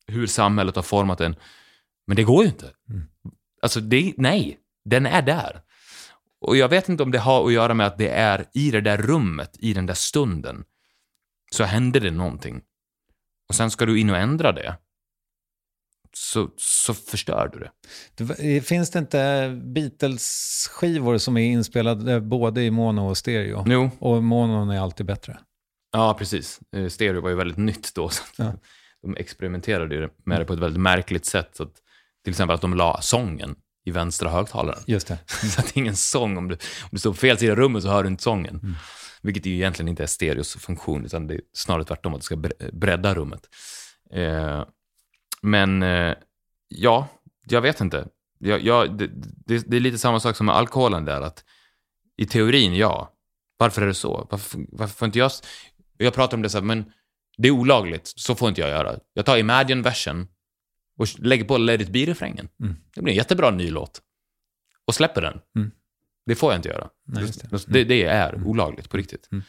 hur samhället har format en. Men det går ju inte. Alltså, det, nej, den är där. Och jag vet inte om det har att göra med att det är i det där rummet, i den där stunden, så hände det någonting. Och sen ska du in och ändra det. Så, så förstör du det. Det- Finns det inte Beatles-skivor som är inspelade både i mono och stereo? Jo, Och monon är alltid bättre. Ja precis. Eh, Stereo var ju väldigt nytt då. Så Ja. De experimenterade med det på ett väldigt märkligt sätt. Så att, till exempel att de la sången i vänstra högtalaren. Just det. Så att det är ingen sång. Om du, om du står på fel sida av rummet så hör du inte sången. Vilket ju egentligen inte är stereos funktion, utan det är snarare tvärtom att det ska bre- bredda rummet. Eh, men eh, ja, jag vet inte. Jag, jag, det, det, det är lite samma sak som med alkoholen där, att i teorin, ja. Varför är det så? Varför, varför får inte jag... Jag pratar om det så här, men det är olagligt, så får inte jag göra. Jag tar Imagine-versen och lägger på Let it be-refrängen. Mm. Det blir en jättebra ny låt. Och släpper den. Mm. Det får jag inte göra. Nej, det. det. Det, det är olagligt på riktigt. Mm.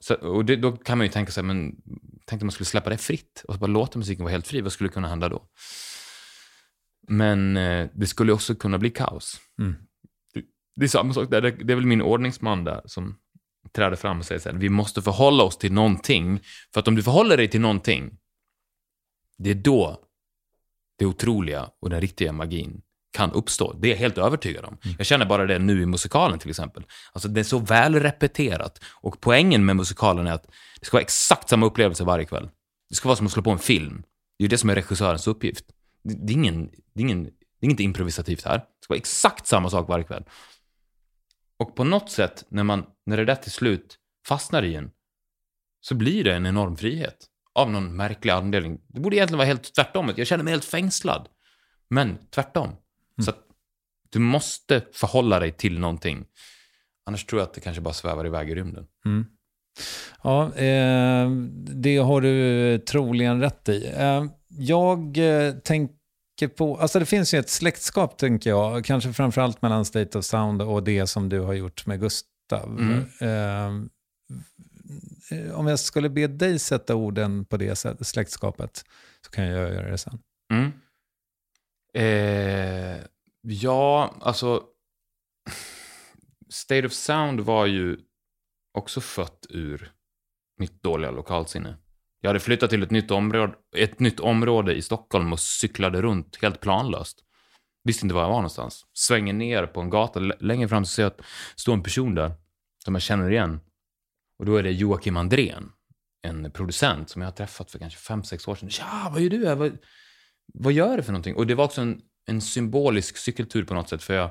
Så, och det, då kan man ju tänka sig, men tänk om man skulle släppa det fritt och bara låta musiken vara helt fri, vad skulle kunna hända då? Men eh, det skulle också kunna bli kaos. Mm. Det, är samma sak där, det är väl min ordningsman där som träder fram och säger så här, vi måste förhålla oss till någonting, för att om du förhåller dig till någonting, det är då det otroliga och den riktiga magin kan uppstå. Det är jag helt övertygad om. Jag känner bara det nu i musikalen till exempel. Alltså det är så väl repeterat. Och poängen med musikalen är att det ska vara exakt samma upplevelse varje kväll. Det ska vara som att slå på en film. Det är ju det som är regissörens uppgift. Det, det, är, ingen, det, är, ingen, det är inget improvisativt här. Det ska vara exakt samma sak varje kväll. Och på något sätt, när, man, när det där till slut fastnar i en, så blir det en enorm frihet. Av någon märklig anledning. Det borde egentligen vara helt tvärtom. Jag känner mig helt fängslad. Men tvärtom. Så att du måste förhålla dig till någonting. Annars tror jag att det kanske bara svävar iväg i rymden. Mm. Ja, eh, det har du troligen rätt i. Eh, jag eh, tänker på, alltså det finns ju ett släktskap tänker jag, kanske framförallt mellan State of Sound och det som du har gjort med Gustav. Mm. Eh, om jag skulle be dig sätta orden på det släktskapet så kan jag göra det sen. Mm. Eh, ja, alltså... State of Sound var ju också fött ur mitt dåliga lokalsinne. Jag hade flyttat till ett nytt område, ett nytt område i Stockholm och cyklade runt helt planlöst. Visste inte var jag var någonstans. Svänger ner på en gata längre fram så ser jag att det står en person där som jag känner igen. Och då är det Joakim Andrén, en producent som jag har träffat för kanske fem sex år sedan. Tja, vad gör du här? Vad, vad gör du för någonting? Och det var också en, en symbolisk cykeltur på något sätt, för jag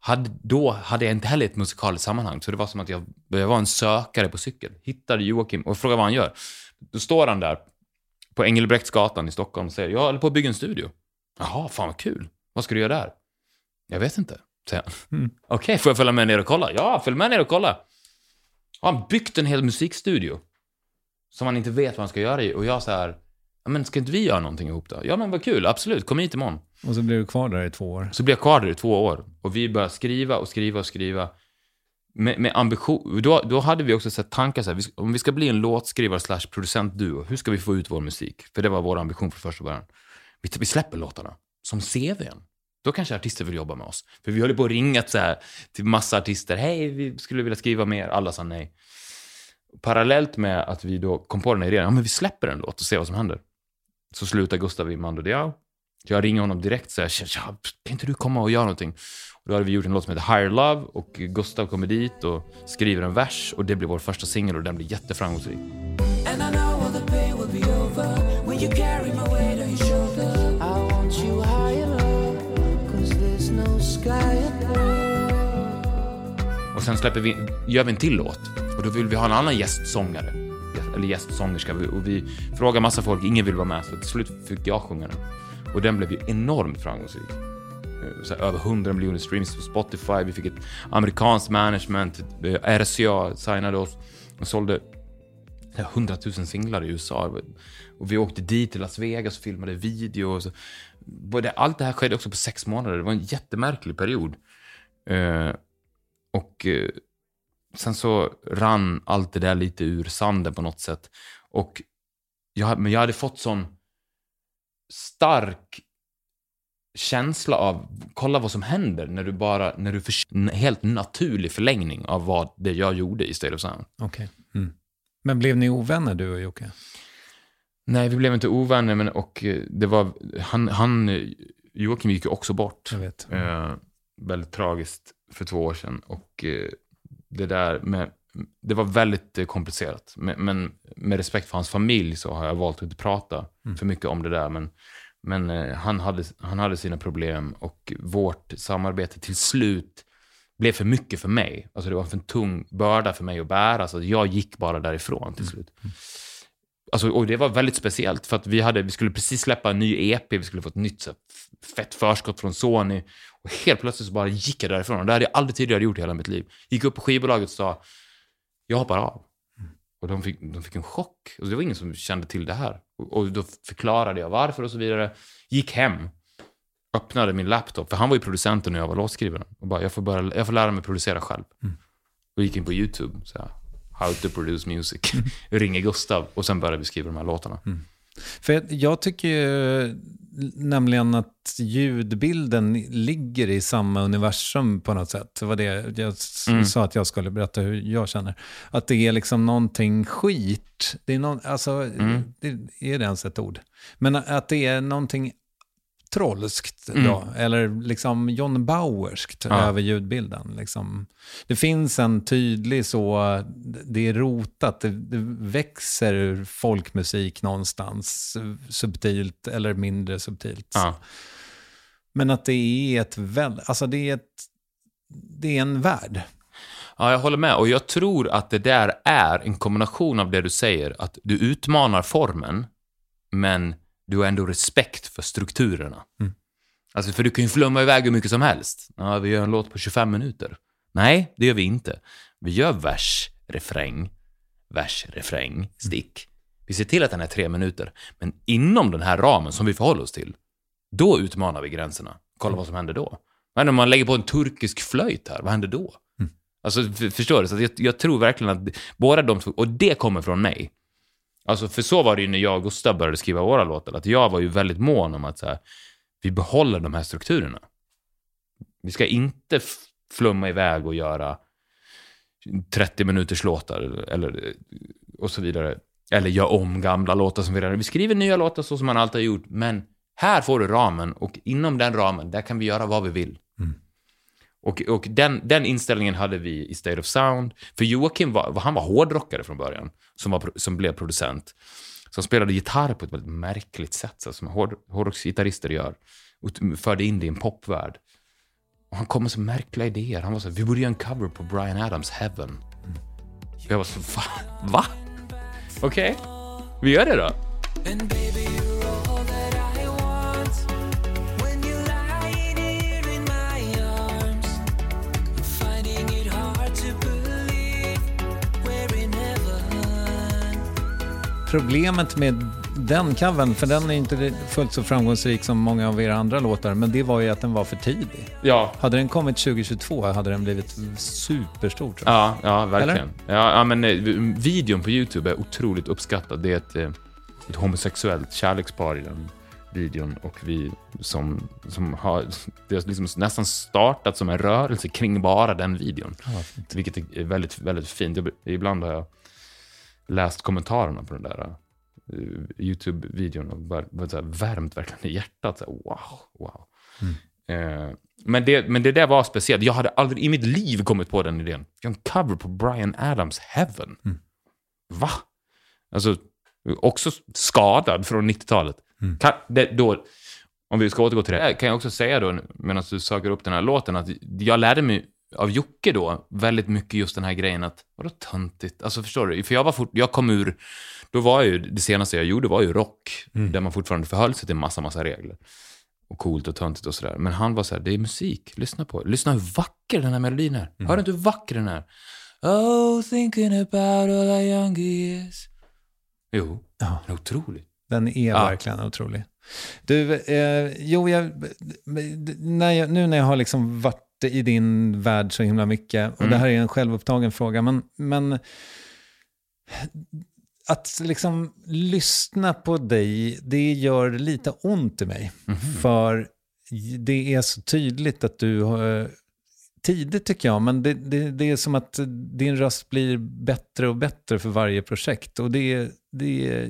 hade, då hade jag inte heller ett musikaliskt sammanhang, så det var som att jag, jag var en sökare på cykel. Hittade Joakim och frågade vad han gör. Då står han där på Engelbrektsgatan i Stockholm och säger, jag håller på att bygga en studio. Jaha, fan vad kul. Vad ska du göra där? Jag vet inte, säger han. Mm. Okej, får jag följa med ner och kolla? Ja, följ med ner och kolla. Har han byggt en hel musikstudio som han inte vet vad han ska göra i? Och jag så här, men ska inte vi göra någonting ihop då? Ja, men vad kul, absolut, kom hit imorgon. Och så blir du kvar där i två år. Så blev jag kvar där i två år. Och vi började skriva och skriva och skriva. Med, med ambition. Då, då hade vi också sett tankar så här, om vi ska bli en låtskrivare slash producentduo, hur ska vi få ut vår musik? För det var vår ambition från första början. Vi, vi släpper låtarna som CVn. Då kanske artister vill jobba med oss. För vi höll på att ringa så här till massa artister. Hej, vi skulle vilja skriva mer. Alla sa nej. Parallellt med att vi då kom på den här idén, ja men vi släpper en låt och ser vad som händer. Så slutar Gustav i Mando Diao. Jag ringer honom direkt och säger, kan inte du komma och göra någonting? Då hade vi gjort en låt som heter Higher Love och Gustav kommer dit och skriver en vers och det blir vår första singel och den blir jätteframgångsrik. Och sen släpper vi, gör vi en till låt och då vill vi ha en annan gästsångare. Eller gästsångerska. Och vi frågar massa folk, ingen vill vara med. Så till slut fick jag sjunga den. Och den blev ju enormt framgångsrik. Eh, så här, över 100 miljoner streams på Spotify. Vi fick ett amerikanskt management. Eh, RCA signade oss och sålde 100 000 singlar i USA. Och vi åkte dit till Las Vegas och filmade video. Och så. Allt det här skedde också på sex månader. Det var en jättemärklig period. Eh, och sen så rann allt det där lite ur sanden på något sätt. Och jag, men jag hade fått sån stark känsla av, kolla vad som händer när du bara, när du för, en helt naturlig förlängning av vad det jag gjorde i State of Sound. Okej. Mm. Men blev ni ovänner du och Jocke? Nej, vi blev inte ovänner, men och eh, det var, han, han eh, Joakim gick ju också bort. Jag vet. Eh, väldigt tragiskt för två år sedan. Och eh, det där med, det var väldigt eh, komplicerat. Men, men med respekt för hans familj så har jag valt att inte prata för mycket om det där. Men, men eh, han, hade, han hade sina problem och vårt samarbete till slut blev för mycket för mig. Alltså det var för en tung börda för mig att bära, så jag gick bara därifrån till slut. Alltså, och det var väldigt speciellt, för att vi, hade, vi skulle precis släppa en ny EP, vi skulle få ett nytt så fett förskott från Sony. Och helt plötsligt så bara gick jag därifrån. Och det hade jag aldrig tidigare gjort i hela mitt liv. Gick upp på skivbolaget och sa, jag hoppar av. Och de fick, de fick en chock. Och det var ingen som kände till det här. Och, då förklarade jag varför och så vidare. Gick hem, öppnade min laptop, för han var ju producenten och jag var låtskrivaren. Och bara, jag får, börja, jag får lära mig producera själv. Och gick in på YouTube, så här, how to produce music. Ringer Gustav och sen började vi skriva de här låtarna. För jag, jag tycker ju nämligen att ljudbilden ligger i samma universum på något sätt. Det var det jag Mm. sa att jag skulle berätta hur jag känner. Att det är liksom någonting skit. Det är, någon, alltså, Mm. det, är det ens ett ord? Men att det är någonting trollskt Mm. då, eller liksom John Bauerskt Ja. över ljudbilden. Liksom. Det finns en tydlig så, det är rotat, det, det växer ur folkmusik någonstans, subtilt eller mindre subtilt. Ja. Men att det är ett väl, alltså det är ett, det är en värld. Ja, jag håller med. Och jag tror att det där är en kombination av det du säger, att du utmanar formen, men du har ändå respekt för strukturerna. Mm. Alltså, för du kan ju flumma iväg hur mycket som helst. Ja, vi gör en låt på 25 minuter. Nej, det gör vi inte. Vi gör vers, refräng, vers, refräng, stick. Vi ser till att den är tre minuter. Men inom den här ramen som vi förhåller oss till, då utmanar vi gränserna. Kolla vad som händer då. Händer om man lägger på en turkisk flöjt här? Vad händer då? Alltså, för, förstår du? Så jag, jag tror verkligen att båda de två, och det kommer från mig. Alltså, för så var det ju när jag och Gustav började skriva våra låtar, att jag var ju väldigt mån om att så här, vi behåller de här strukturerna. Vi ska inte flumma iväg och göra 30 minuters låtar eller, eller, och så vidare. Eller göra om gamla låtar som vi redan... Vi skriver nya låtar så som man alltid har gjort, men här får du ramen och inom den ramen, där kan vi göra vad vi vill. Och, och den, den inställningen hade vi i State of Sound. För Joakim var, han var hårdrockare från början, som, var, som blev producent. Som spelade gitarr på ett väldigt märkligt sätt, så som hård, hårdrocksgitarrister gör. Och förde in det i en popvärld. Och han kom med så märkliga idéer. Han var så här, vi borde göra en cover på Brian Adams Heaven. Mm. jag var så, va? Va? Okej, vi gör det då. Problemet med den covern, för den är inte fullt så framgångsrik som många av era andra låtar, men det var ju att den var för tidig. Ja, Hade den kommit 2022 hade den blivit superstor tror jag. Ja, ja verkligen. Ja, ja, men eh, videon på YouTube är otroligt uppskattad. Det är ett, eh, ett homosexuellt kärlekspar i den videon och vi som, som har det har liksom nästan startat som en rörelse kring bara den videon. Vilket är väldigt, väldigt fint. Ibland har jag läst kommentarerna på den där eh, YouTube-videon och bara, bara så värmt verkligen i hjärtat. Så här, wow, wow. Eh, men, det, men det där var speciellt. Jag hade aldrig i mitt liv kommit på den idén. Jag en cover på Brian Adams Heaven. Va? Alltså, också skadad från 90-talet. Kan, det, då, om vi ska återgå till det, kan jag också säga då, medan du söker upp den här låten, att jag lärde mig av Jocke då väldigt mycket just den här grejen att, vadå töntigt? Alltså förstår du? För jag var fort, jag kom ur, då var ju, det senaste jag gjorde var ju rock, där man fortfarande förhöll sig till massa, massa regler. Och coolt och töntigt och sådär. Men han var så här, det är musik, lyssna på det. Lyssna hur vacker den här melodin är. Hör du inte hur vacker den är? Oh, thinking about all our young years. Jo, Ja. den är otrolig. Den är Ja. verkligen otrolig. Du, eh, jo, jag, när jag, nu när jag har liksom varit i din värld så himla mycket, och Mm. det här är en självupptagen fråga, men, men att liksom lyssna på dig, det gör lite ont i mig. För det är så tydligt att du har... Tidigt tycker jag, men det, det, det är som att din röst blir bättre och bättre för varje projekt. Och det, är- det,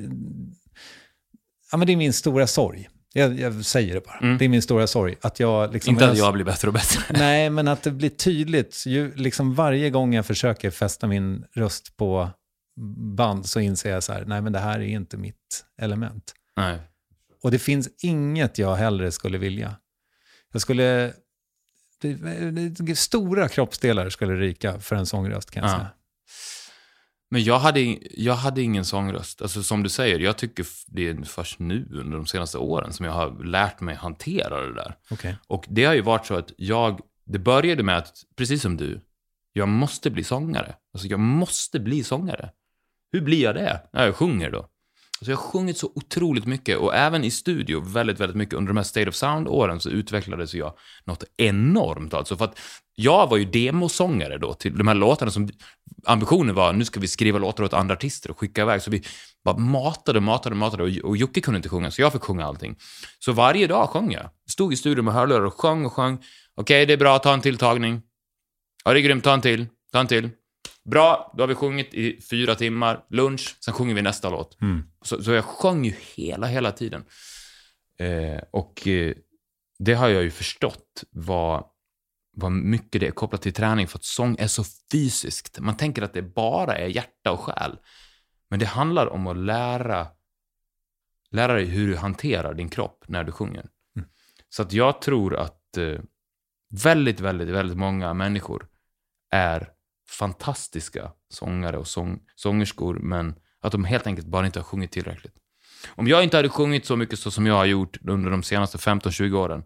ja, men det är min stora sorg. Jag, jag säger det bara. Det är min stora sorg. Att jag liksom, Inte att jag blir bättre och bättre. Nej, men att det blir tydligt. Ju, liksom varje gång jag försöker fästa min röst på band så inser jag så här, nej men det här är inte mitt element. Nej. Och det finns inget jag hellre skulle vilja. Jag skulle... Det, det, stora kroppsdelar skulle ryka för en sångröst kan jag Ja. säga. Men jag hade, jag hade ingen sångröst. Alltså som du säger, jag tycker det är först nu under de senaste åren som jag har lärt mig hantera det där. Okej. Och det har ju varit så att jag, det började med att, precis som du, jag måste bli sångare. Alltså jag måste bli sångare. Hur blir jag det? Ja, jag sjunger då. Så jag har sjungit så otroligt mycket och även i studio väldigt, väldigt mycket. Under de här State of Sound-åren så utvecklades jag något enormt. Alltså för att jag var ju demosångare då till de här låtarna som ambitionen var nu ska vi skriva låtar åt andra artister och skicka iväg. Så vi bara matade, matade, matade och, och Jocke kunde inte sjunga så jag fick sjunga allting. Så varje dag sjöng jag. Stod i studion med hörlurar och sjöng och sjöng. Okej, det är bra, ta en till tagning. Ja, det är grymt, ta en till, ta en till. Bra, då har vi sjungit i fyra timmar, lunch, sen sjunger vi nästa låt. Så, så jag sjöng ju hela, hela tiden. Eh, och eh, det har jag ju förstått vad, vad mycket det är kopplat till träning, för att sång är så fysiskt. Man tänker att det bara är hjärta och själ. Men det handlar om att lära, lära dig hur du hanterar din kropp när du sjunger. Så att jag tror att eh, väldigt, väldigt, väldigt många människor är fantastiska sångare och sång, sångerskor, men att de helt enkelt bara inte har sjungit tillräckligt. Om jag inte hade sjungit så mycket så som jag har gjort under de senaste 15-20 åren,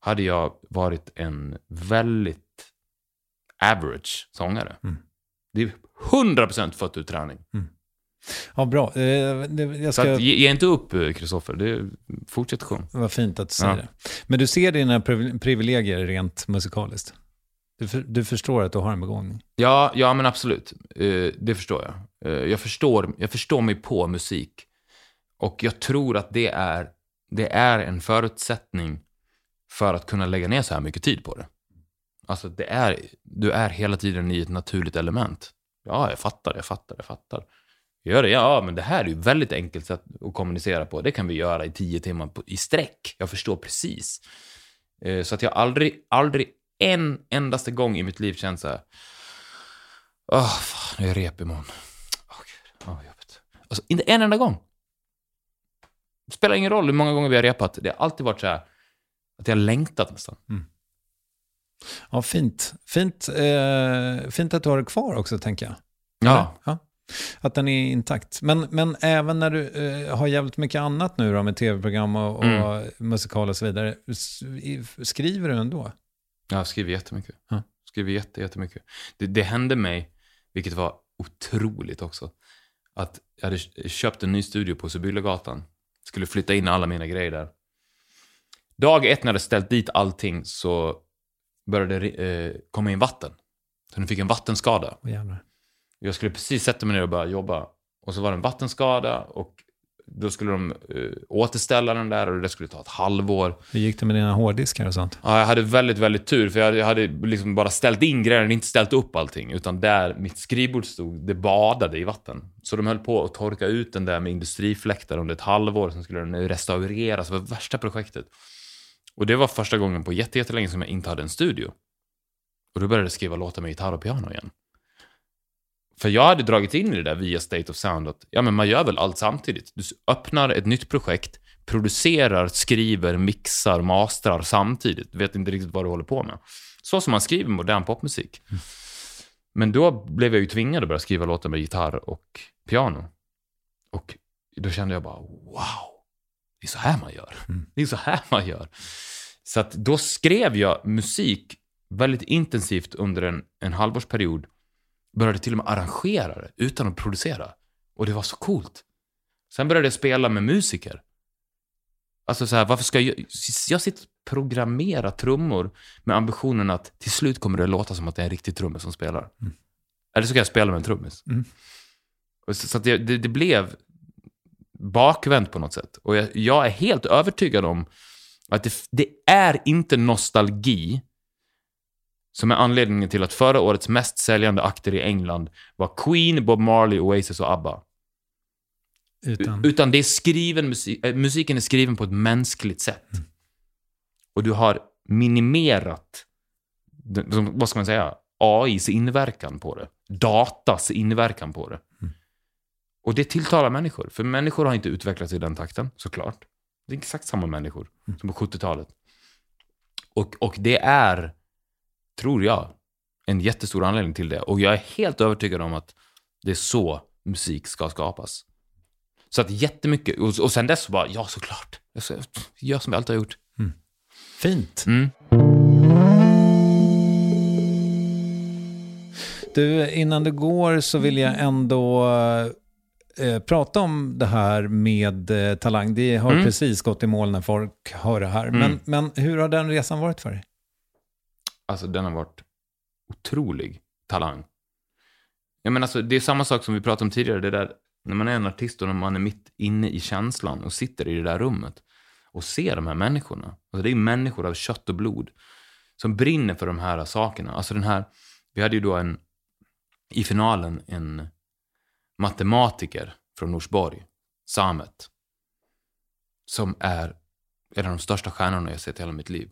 hade jag varit en väldigt average sångare. Det är 100% fött ur träning. Ja, bra. Eh, jag Så ska... att, ge, ge inte upp, eh, Kristoffer. Fortsätt sjung. Vad fint att du säger Ja. det. Men du ser dina priv- privilegier rent musikaliskt? Du, för, du förstår att du har en begåvning? Ja, ja men absolut. Uh, det förstår jag. Uh, jag, förstår, jag förstår mig på musik. Och jag tror att det är, det är en förutsättning för att kunna lägga ner så här mycket tid på det. Alltså, det är, du är hela tiden i ett naturligt element. Ja, jag fattar, jag fattar, jag fattar. Gör det? Ja, men det här är ju väldigt enkelt sätt att kommunicera på. Det kan vi göra i tio timmar på, i sträck. Jag förstår precis. Eh, så att jag aldrig, aldrig en endaste gång i mitt liv känt så här, Åh, fan, nu är rep imorgon. Åh, gud. Åh, vad jobbigt. Alltså, inte en enda gång. Det spelar ingen roll hur många gånger vi har repat. Det har alltid varit så här, att jag har längtat nästan. Ja, fint. Fint, eh, fint att du har det kvar också, tänker jag. Ja. ja. Att den är intakt. Men, men även när du eh, har jävligt mycket annat nu då, med tv-program och, och Mm. musikal och så vidare, skriver du ändå? Jag skriver jättemycket. Ja. Skriver jätte, jättemycket. Det, det hände mig, vilket var otroligt också, att jag hade köpt en ny studio på Sibyllegatan. Skulle flytta in alla mina grejer där. Dag ett när jag hade ställt dit allting så började det eh, komma in vatten. Så nu fick en vattenskada. Jag skulle precis sätta mig ner och börja jobba. Och så var det en vattenskada och då skulle de eh, återställa den där och det skulle ta ett halvår. Hur gick det med dina hårddiskar och sånt? Ja, jag hade väldigt, väldigt tur för jag hade, jag hade liksom bara ställt in grejer, inte ställt upp allting. Utan där mitt skrivbord stod, det badade i vatten. Så de höll på att torka ut den där med industrifläktar under ett halvår. Sen skulle den restaureras. Det var värsta projektet. Och det var första gången på jätte- jättelänge som jag inte hade en studio. Och då började jag skriva låtar med gitarr och piano igen. För jag hade dragit in i det där via State of Sound att ja, men man gör väl allt samtidigt. Du öppnar ett nytt projekt, producerar, skriver, mixar, mastrar samtidigt. Du vet inte riktigt vad du håller på med. Så som man skriver modern popmusik. Men då blev jag ju tvingad att börja skriva låtar med gitarr och piano. Och då kände jag bara, wow, det är så här man gör. Det är så här man gör. Så att då skrev jag musik väldigt intensivt under en, en halvårsperiod. Började till och med arrangera det utan att producera. Och det var så coolt. Sen började jag spela med musiker. Alltså så här, varför ska jag... Jag sitter och programmerar trummor med ambitionen att till slut kommer det låta som att det är en riktig trummis som spelar. Eller så kan jag spela med en trummis. Mm. Så så det, det, det blev bakvänt på något sätt. Och jag, jag är helt övertygad om att det, det är inte nostalgi som är anledningen till att förra årets mest säljande akter i England var Queen, Bob Marley, Oasis och ABBA. Utan, Utan det är skriven musik, äh, musiken är skriven på ett mänskligt sätt. Och du har minimerat, vad ska man säga, AIs inverkan på det. Datas inverkan på det. Och det tilltalar människor, för människor har inte utvecklats i den takten, såklart. Det är exakt samma människor som på 70-talet. Och, och det är, tror jag, en jättestor anledning till det. Och jag är helt övertygad om att det är så musik ska skapas. Så att jättemycket, och, och sen dess så bara, ja såklart. Jag Gör som vi alltid har gjort. fint. Mm. Du, innan du går så vill jag ändå eh, prata om det här med eh, talang. Det har Mm. precis gått i mål när folk hör det här. Men, Mm. men hur har den resan varit för dig? Alltså den har varit otrolig talang. Jag menar, alltså, det är samma sak som vi pratade om tidigare, det där när man är en artist och när man är mitt inne i känslan och sitter i det där rummet och ser de här människorna. Alltså, det är människor av kött och blod som brinner för de här sakerna. Alltså den här, vi hade ju då en, i finalen en matematiker från Norsborg, Samet, som är en av de största stjärnorna jag sett i hela mitt liv.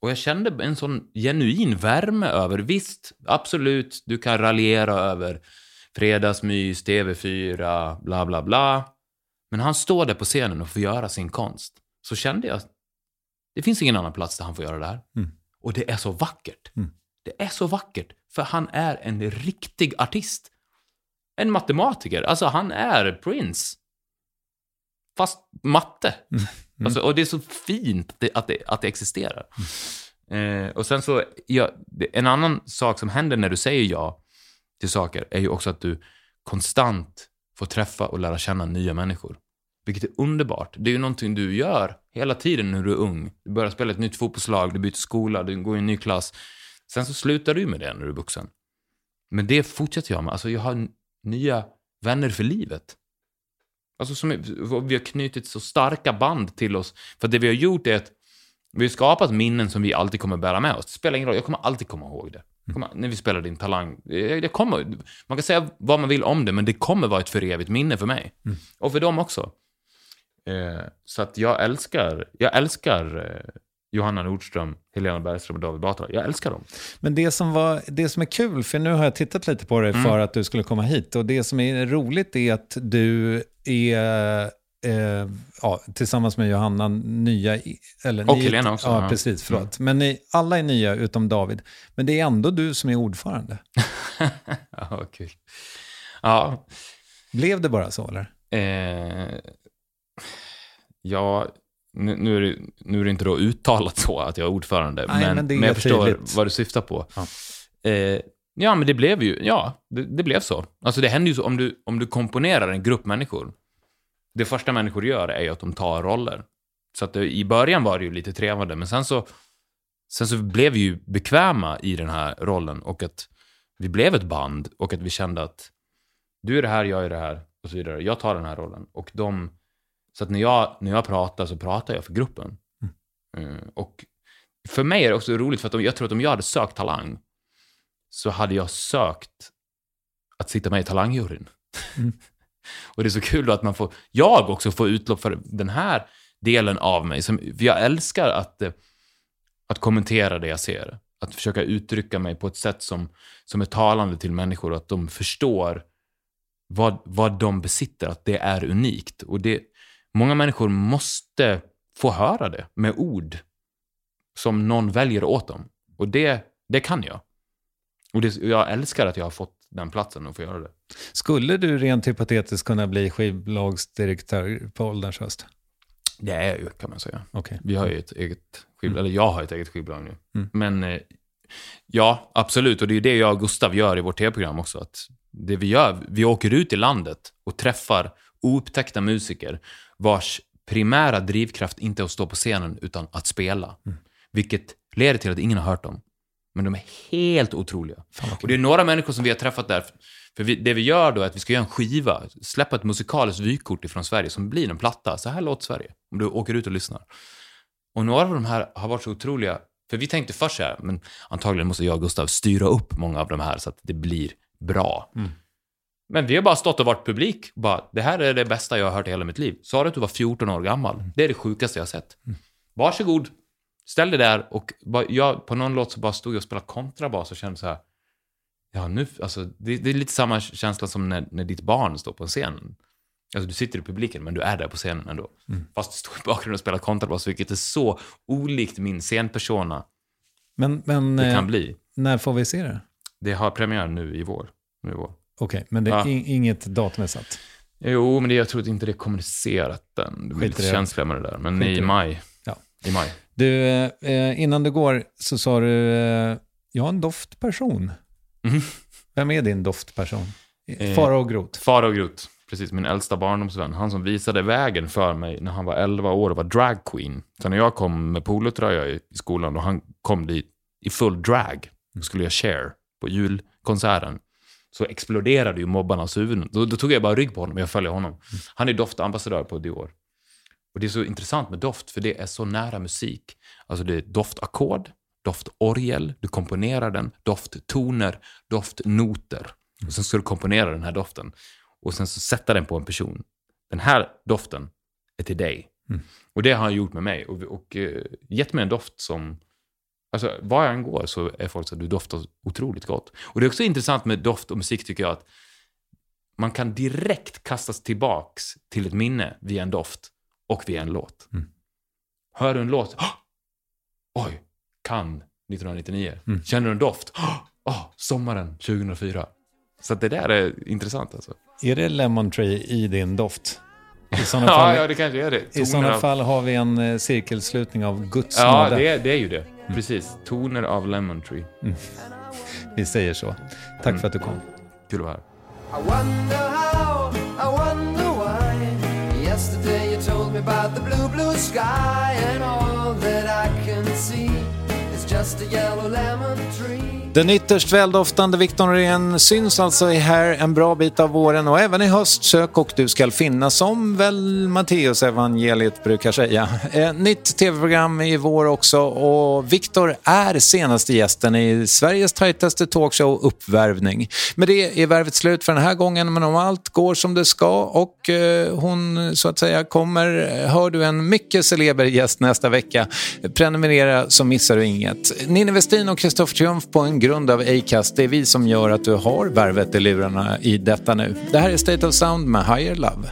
Och jag kände en sån genuin värme över, visst, absolut, du kan raljera över fredagsmys, TV4, bla bla bla. Men han står där på scenen och får göra sin konst. Så kände jag, det finns ingen annan plats där han får göra det här. Mm. Och det är så vackert. Mm. Det är så vackert, för han är en riktig artist. En matematiker, alltså han är Prince. Fast matte. Mm. Alltså, och det är så fint att det, att det, att det existerar. Eh, och sen så, ja, en annan sak som händer när du säger ja till saker är ju också att du konstant får träffa och lära känna nya människor. Vilket är underbart. Det är ju någonting du gör hela tiden när du är ung. Du börjar spela ett nytt fotbollslag, du byter skola, du går i en ny klass. Sen så slutar du med det när du är vuxen. Men det fortsätter jag med. Alltså jag har nya vänner för livet. Alltså som, vi har knutit så starka band till oss. För det vi har gjort är att vi har skapat minnen som vi alltid kommer bära med oss. Det spelar ingen roll, jag kommer alltid komma ihåg det. Kommer, när vi spelar din talang. Det, kommer, man kan säga vad man vill om det, men det kommer vara ett för evigt minne för mig. Och för dem också. Eh, så att jag älskar, jag älskar eh, Johanna Nordström, Helena Bergström och David Batra. Jag älskar dem. Men det som, var, det som är kul, för nu har jag tittat lite på Mm. det för att du skulle komma hit. Och det som är roligt är att du är eh, ja, tillsammans med Johanna nya... Eller, Och ni- Helena också, Ja, ja. Mm. precis. Förlåt. Men ni, alla är nya utom David. Men det är ändå du som är ordförande. ja, kul. Ja, Blev det bara så eller? Eh, ja, nu, nu, är det, nu är det inte då uttalat så att jag är ordförande, Nej, men, men men jag förstår tydligt. vad du syftar på. Ja. Eh, ja, men det blev ju, ja, det, det blev så. Alltså det händer ju så, om du, om du komponerar en grupp människor, det första människor gör är ju att de tar roller. Så att det, i början var det ju lite trevande, men sen så, sen så blev vi ju bekväma i den här rollen och att vi blev ett band och att vi kände att du är det här, jag är det här och så vidare. Jag tar den här rollen. Och de, så att när jag, när jag pratar så pratar jag för gruppen. Eh, och för mig är det också roligt för att om, jag tror att om jag hade sökt Talang så hade jag sökt att sitta med i Talangjuryn. och det är så kul då att man får, jag också får utlopp för den här delen av mig. Som, jag älskar att, eh, att kommentera det jag ser. Att försöka uttrycka mig på ett sätt som, som är talande till människor och att de förstår vad, vad de besitter, att det är unikt. Och det, många människor måste få höra det med ord som någon väljer åt dem. Och det, det kan jag. Och det, jag älskar att jag har fått den platsen och få göra det. Skulle du rent hypotetiskt kunna bli skivbolagsdirektör på ålderns höst? Det är jag ju, kan man säga. Okej. Vi har ju ett eget skivbolag, eller jag har ett eget skivbolag nu. Mm. Men eh, ja, absolut. Och det är ju det jag och Gustav gör i vårt tv-program också. Att det vi gör, vi åker ut i landet och träffar oupptäckta musiker vars primära drivkraft inte är att stå på scenen utan att spela. Vilket leder till att ingen har hört dem. Men de är helt otroliga. Och det är några människor som vi har träffat där. För vi, det vi gör då är att vi ska göra en skiva, släppa ett musikaliskt vykort ifrån Sverige som blir en platta. Så här låter Sverige, om du åker ut och lyssnar. Och några av de här har varit så otroliga. För vi tänkte först så här, men antagligen måste jag och Gustav styra upp många av de här så att det blir bra. Men vi har bara stått och varit publik. Bara, det här är det bästa jag har hört i hela mitt liv. Sa du att du var 14 år gammal? Det är det sjukaste jag har sett. Varsågod, ställ dig där och bara, jag, på någon låt så bara stod jag och spelade kontrabas och kände så här. Ja, nu, alltså, det, det är lite samma känsla som när, när ditt barn står på en scen. Alltså du sitter i publiken men du är där på scenen ändå. Fast du står i bakgrunden och spelar kontrabas, vilket är så olikt min scenpersona Men, men det eh, kan bli. när får vi se det? Det har premiär nu i vår. Nu i vår. Okej, men det är Ja. in- inget datum är satt. Jo, men det, jag tror inte det är kommunicerat än. Det blir lite känsliga med det där. Men Skit i maj. Ja. I maj. Du, eh, innan du går så sa du, eh, jag är en doftperson. Mhm. Vem är din doftperson? Eh, Fara och Grot. Farao Groth, precis min äldsta barndomsvän. Han som visade vägen för mig när han var 11 år och var drag queen. Så när jag kom med polotröja i, i skolan och han kom dit i full drag och skulle göra share på julkonserten så exploderade ju mobbarnas huvuden. Då, då tog jag bara rygg på honom och jag följde honom. Han är doftambassadör på Dior. Och det är så intressant med doft, för det är så nära musik. Alltså det är doftackord, doftorgel, du komponerar den, dofttoner, doftnoter. Och sen ska du komponera den här doften. Och sen så sätta den på en person. Den här doften är till dig. Och det har han gjort med mig. Och, och eh, gett mig en doft som... Alltså, var jag än går så är folk så att du doftar otroligt gott. Och det är också intressant med doft och musik tycker jag att man kan direkt kastas tillbaks till ett minne via en doft och via en låt. Hör du en låt? "Åh! Oj, Cannes 1999. Känner du en doft? Åh, sommaren 2004. Så det där är intressant alltså. Är det Lemon Tree i din doft? I sådana Ja, fall, ja, det kanske är det. i Toner sådana av- fall har vi en eh, cirkelslutning av Guds Ja, nåde. det är, det är ju det. Precis. Toner av Lemon Tree. Vi säger så. Tack för att du kom. Kul att vara här. I wonder how, I wonder why. Yesterday you told me about the blue, blue sky, and all that I can see den ytterst väldoftande Victor Norén syns alltså här en bra bit av våren och även i höst sök och du skall finna som väl Matteus evangeliet brukar säga. Eh, nytt tv-program i vår också och Victor är senaste gästen i Sveriges tajtaste talkshow Uppvärvning. Med det är värvet slut för den här gången men om allt går som det ska och eh, hon så att säga kommer, hör du en mycket celeber gäst nästa vecka. Prenumerera så missar du inget. Ninni Westin och Kristoffer Triumf på en grund av Acast. Det är vi som gör att du har värvet i lurarna i detta nu. Det här är State of Sound med Higher Love.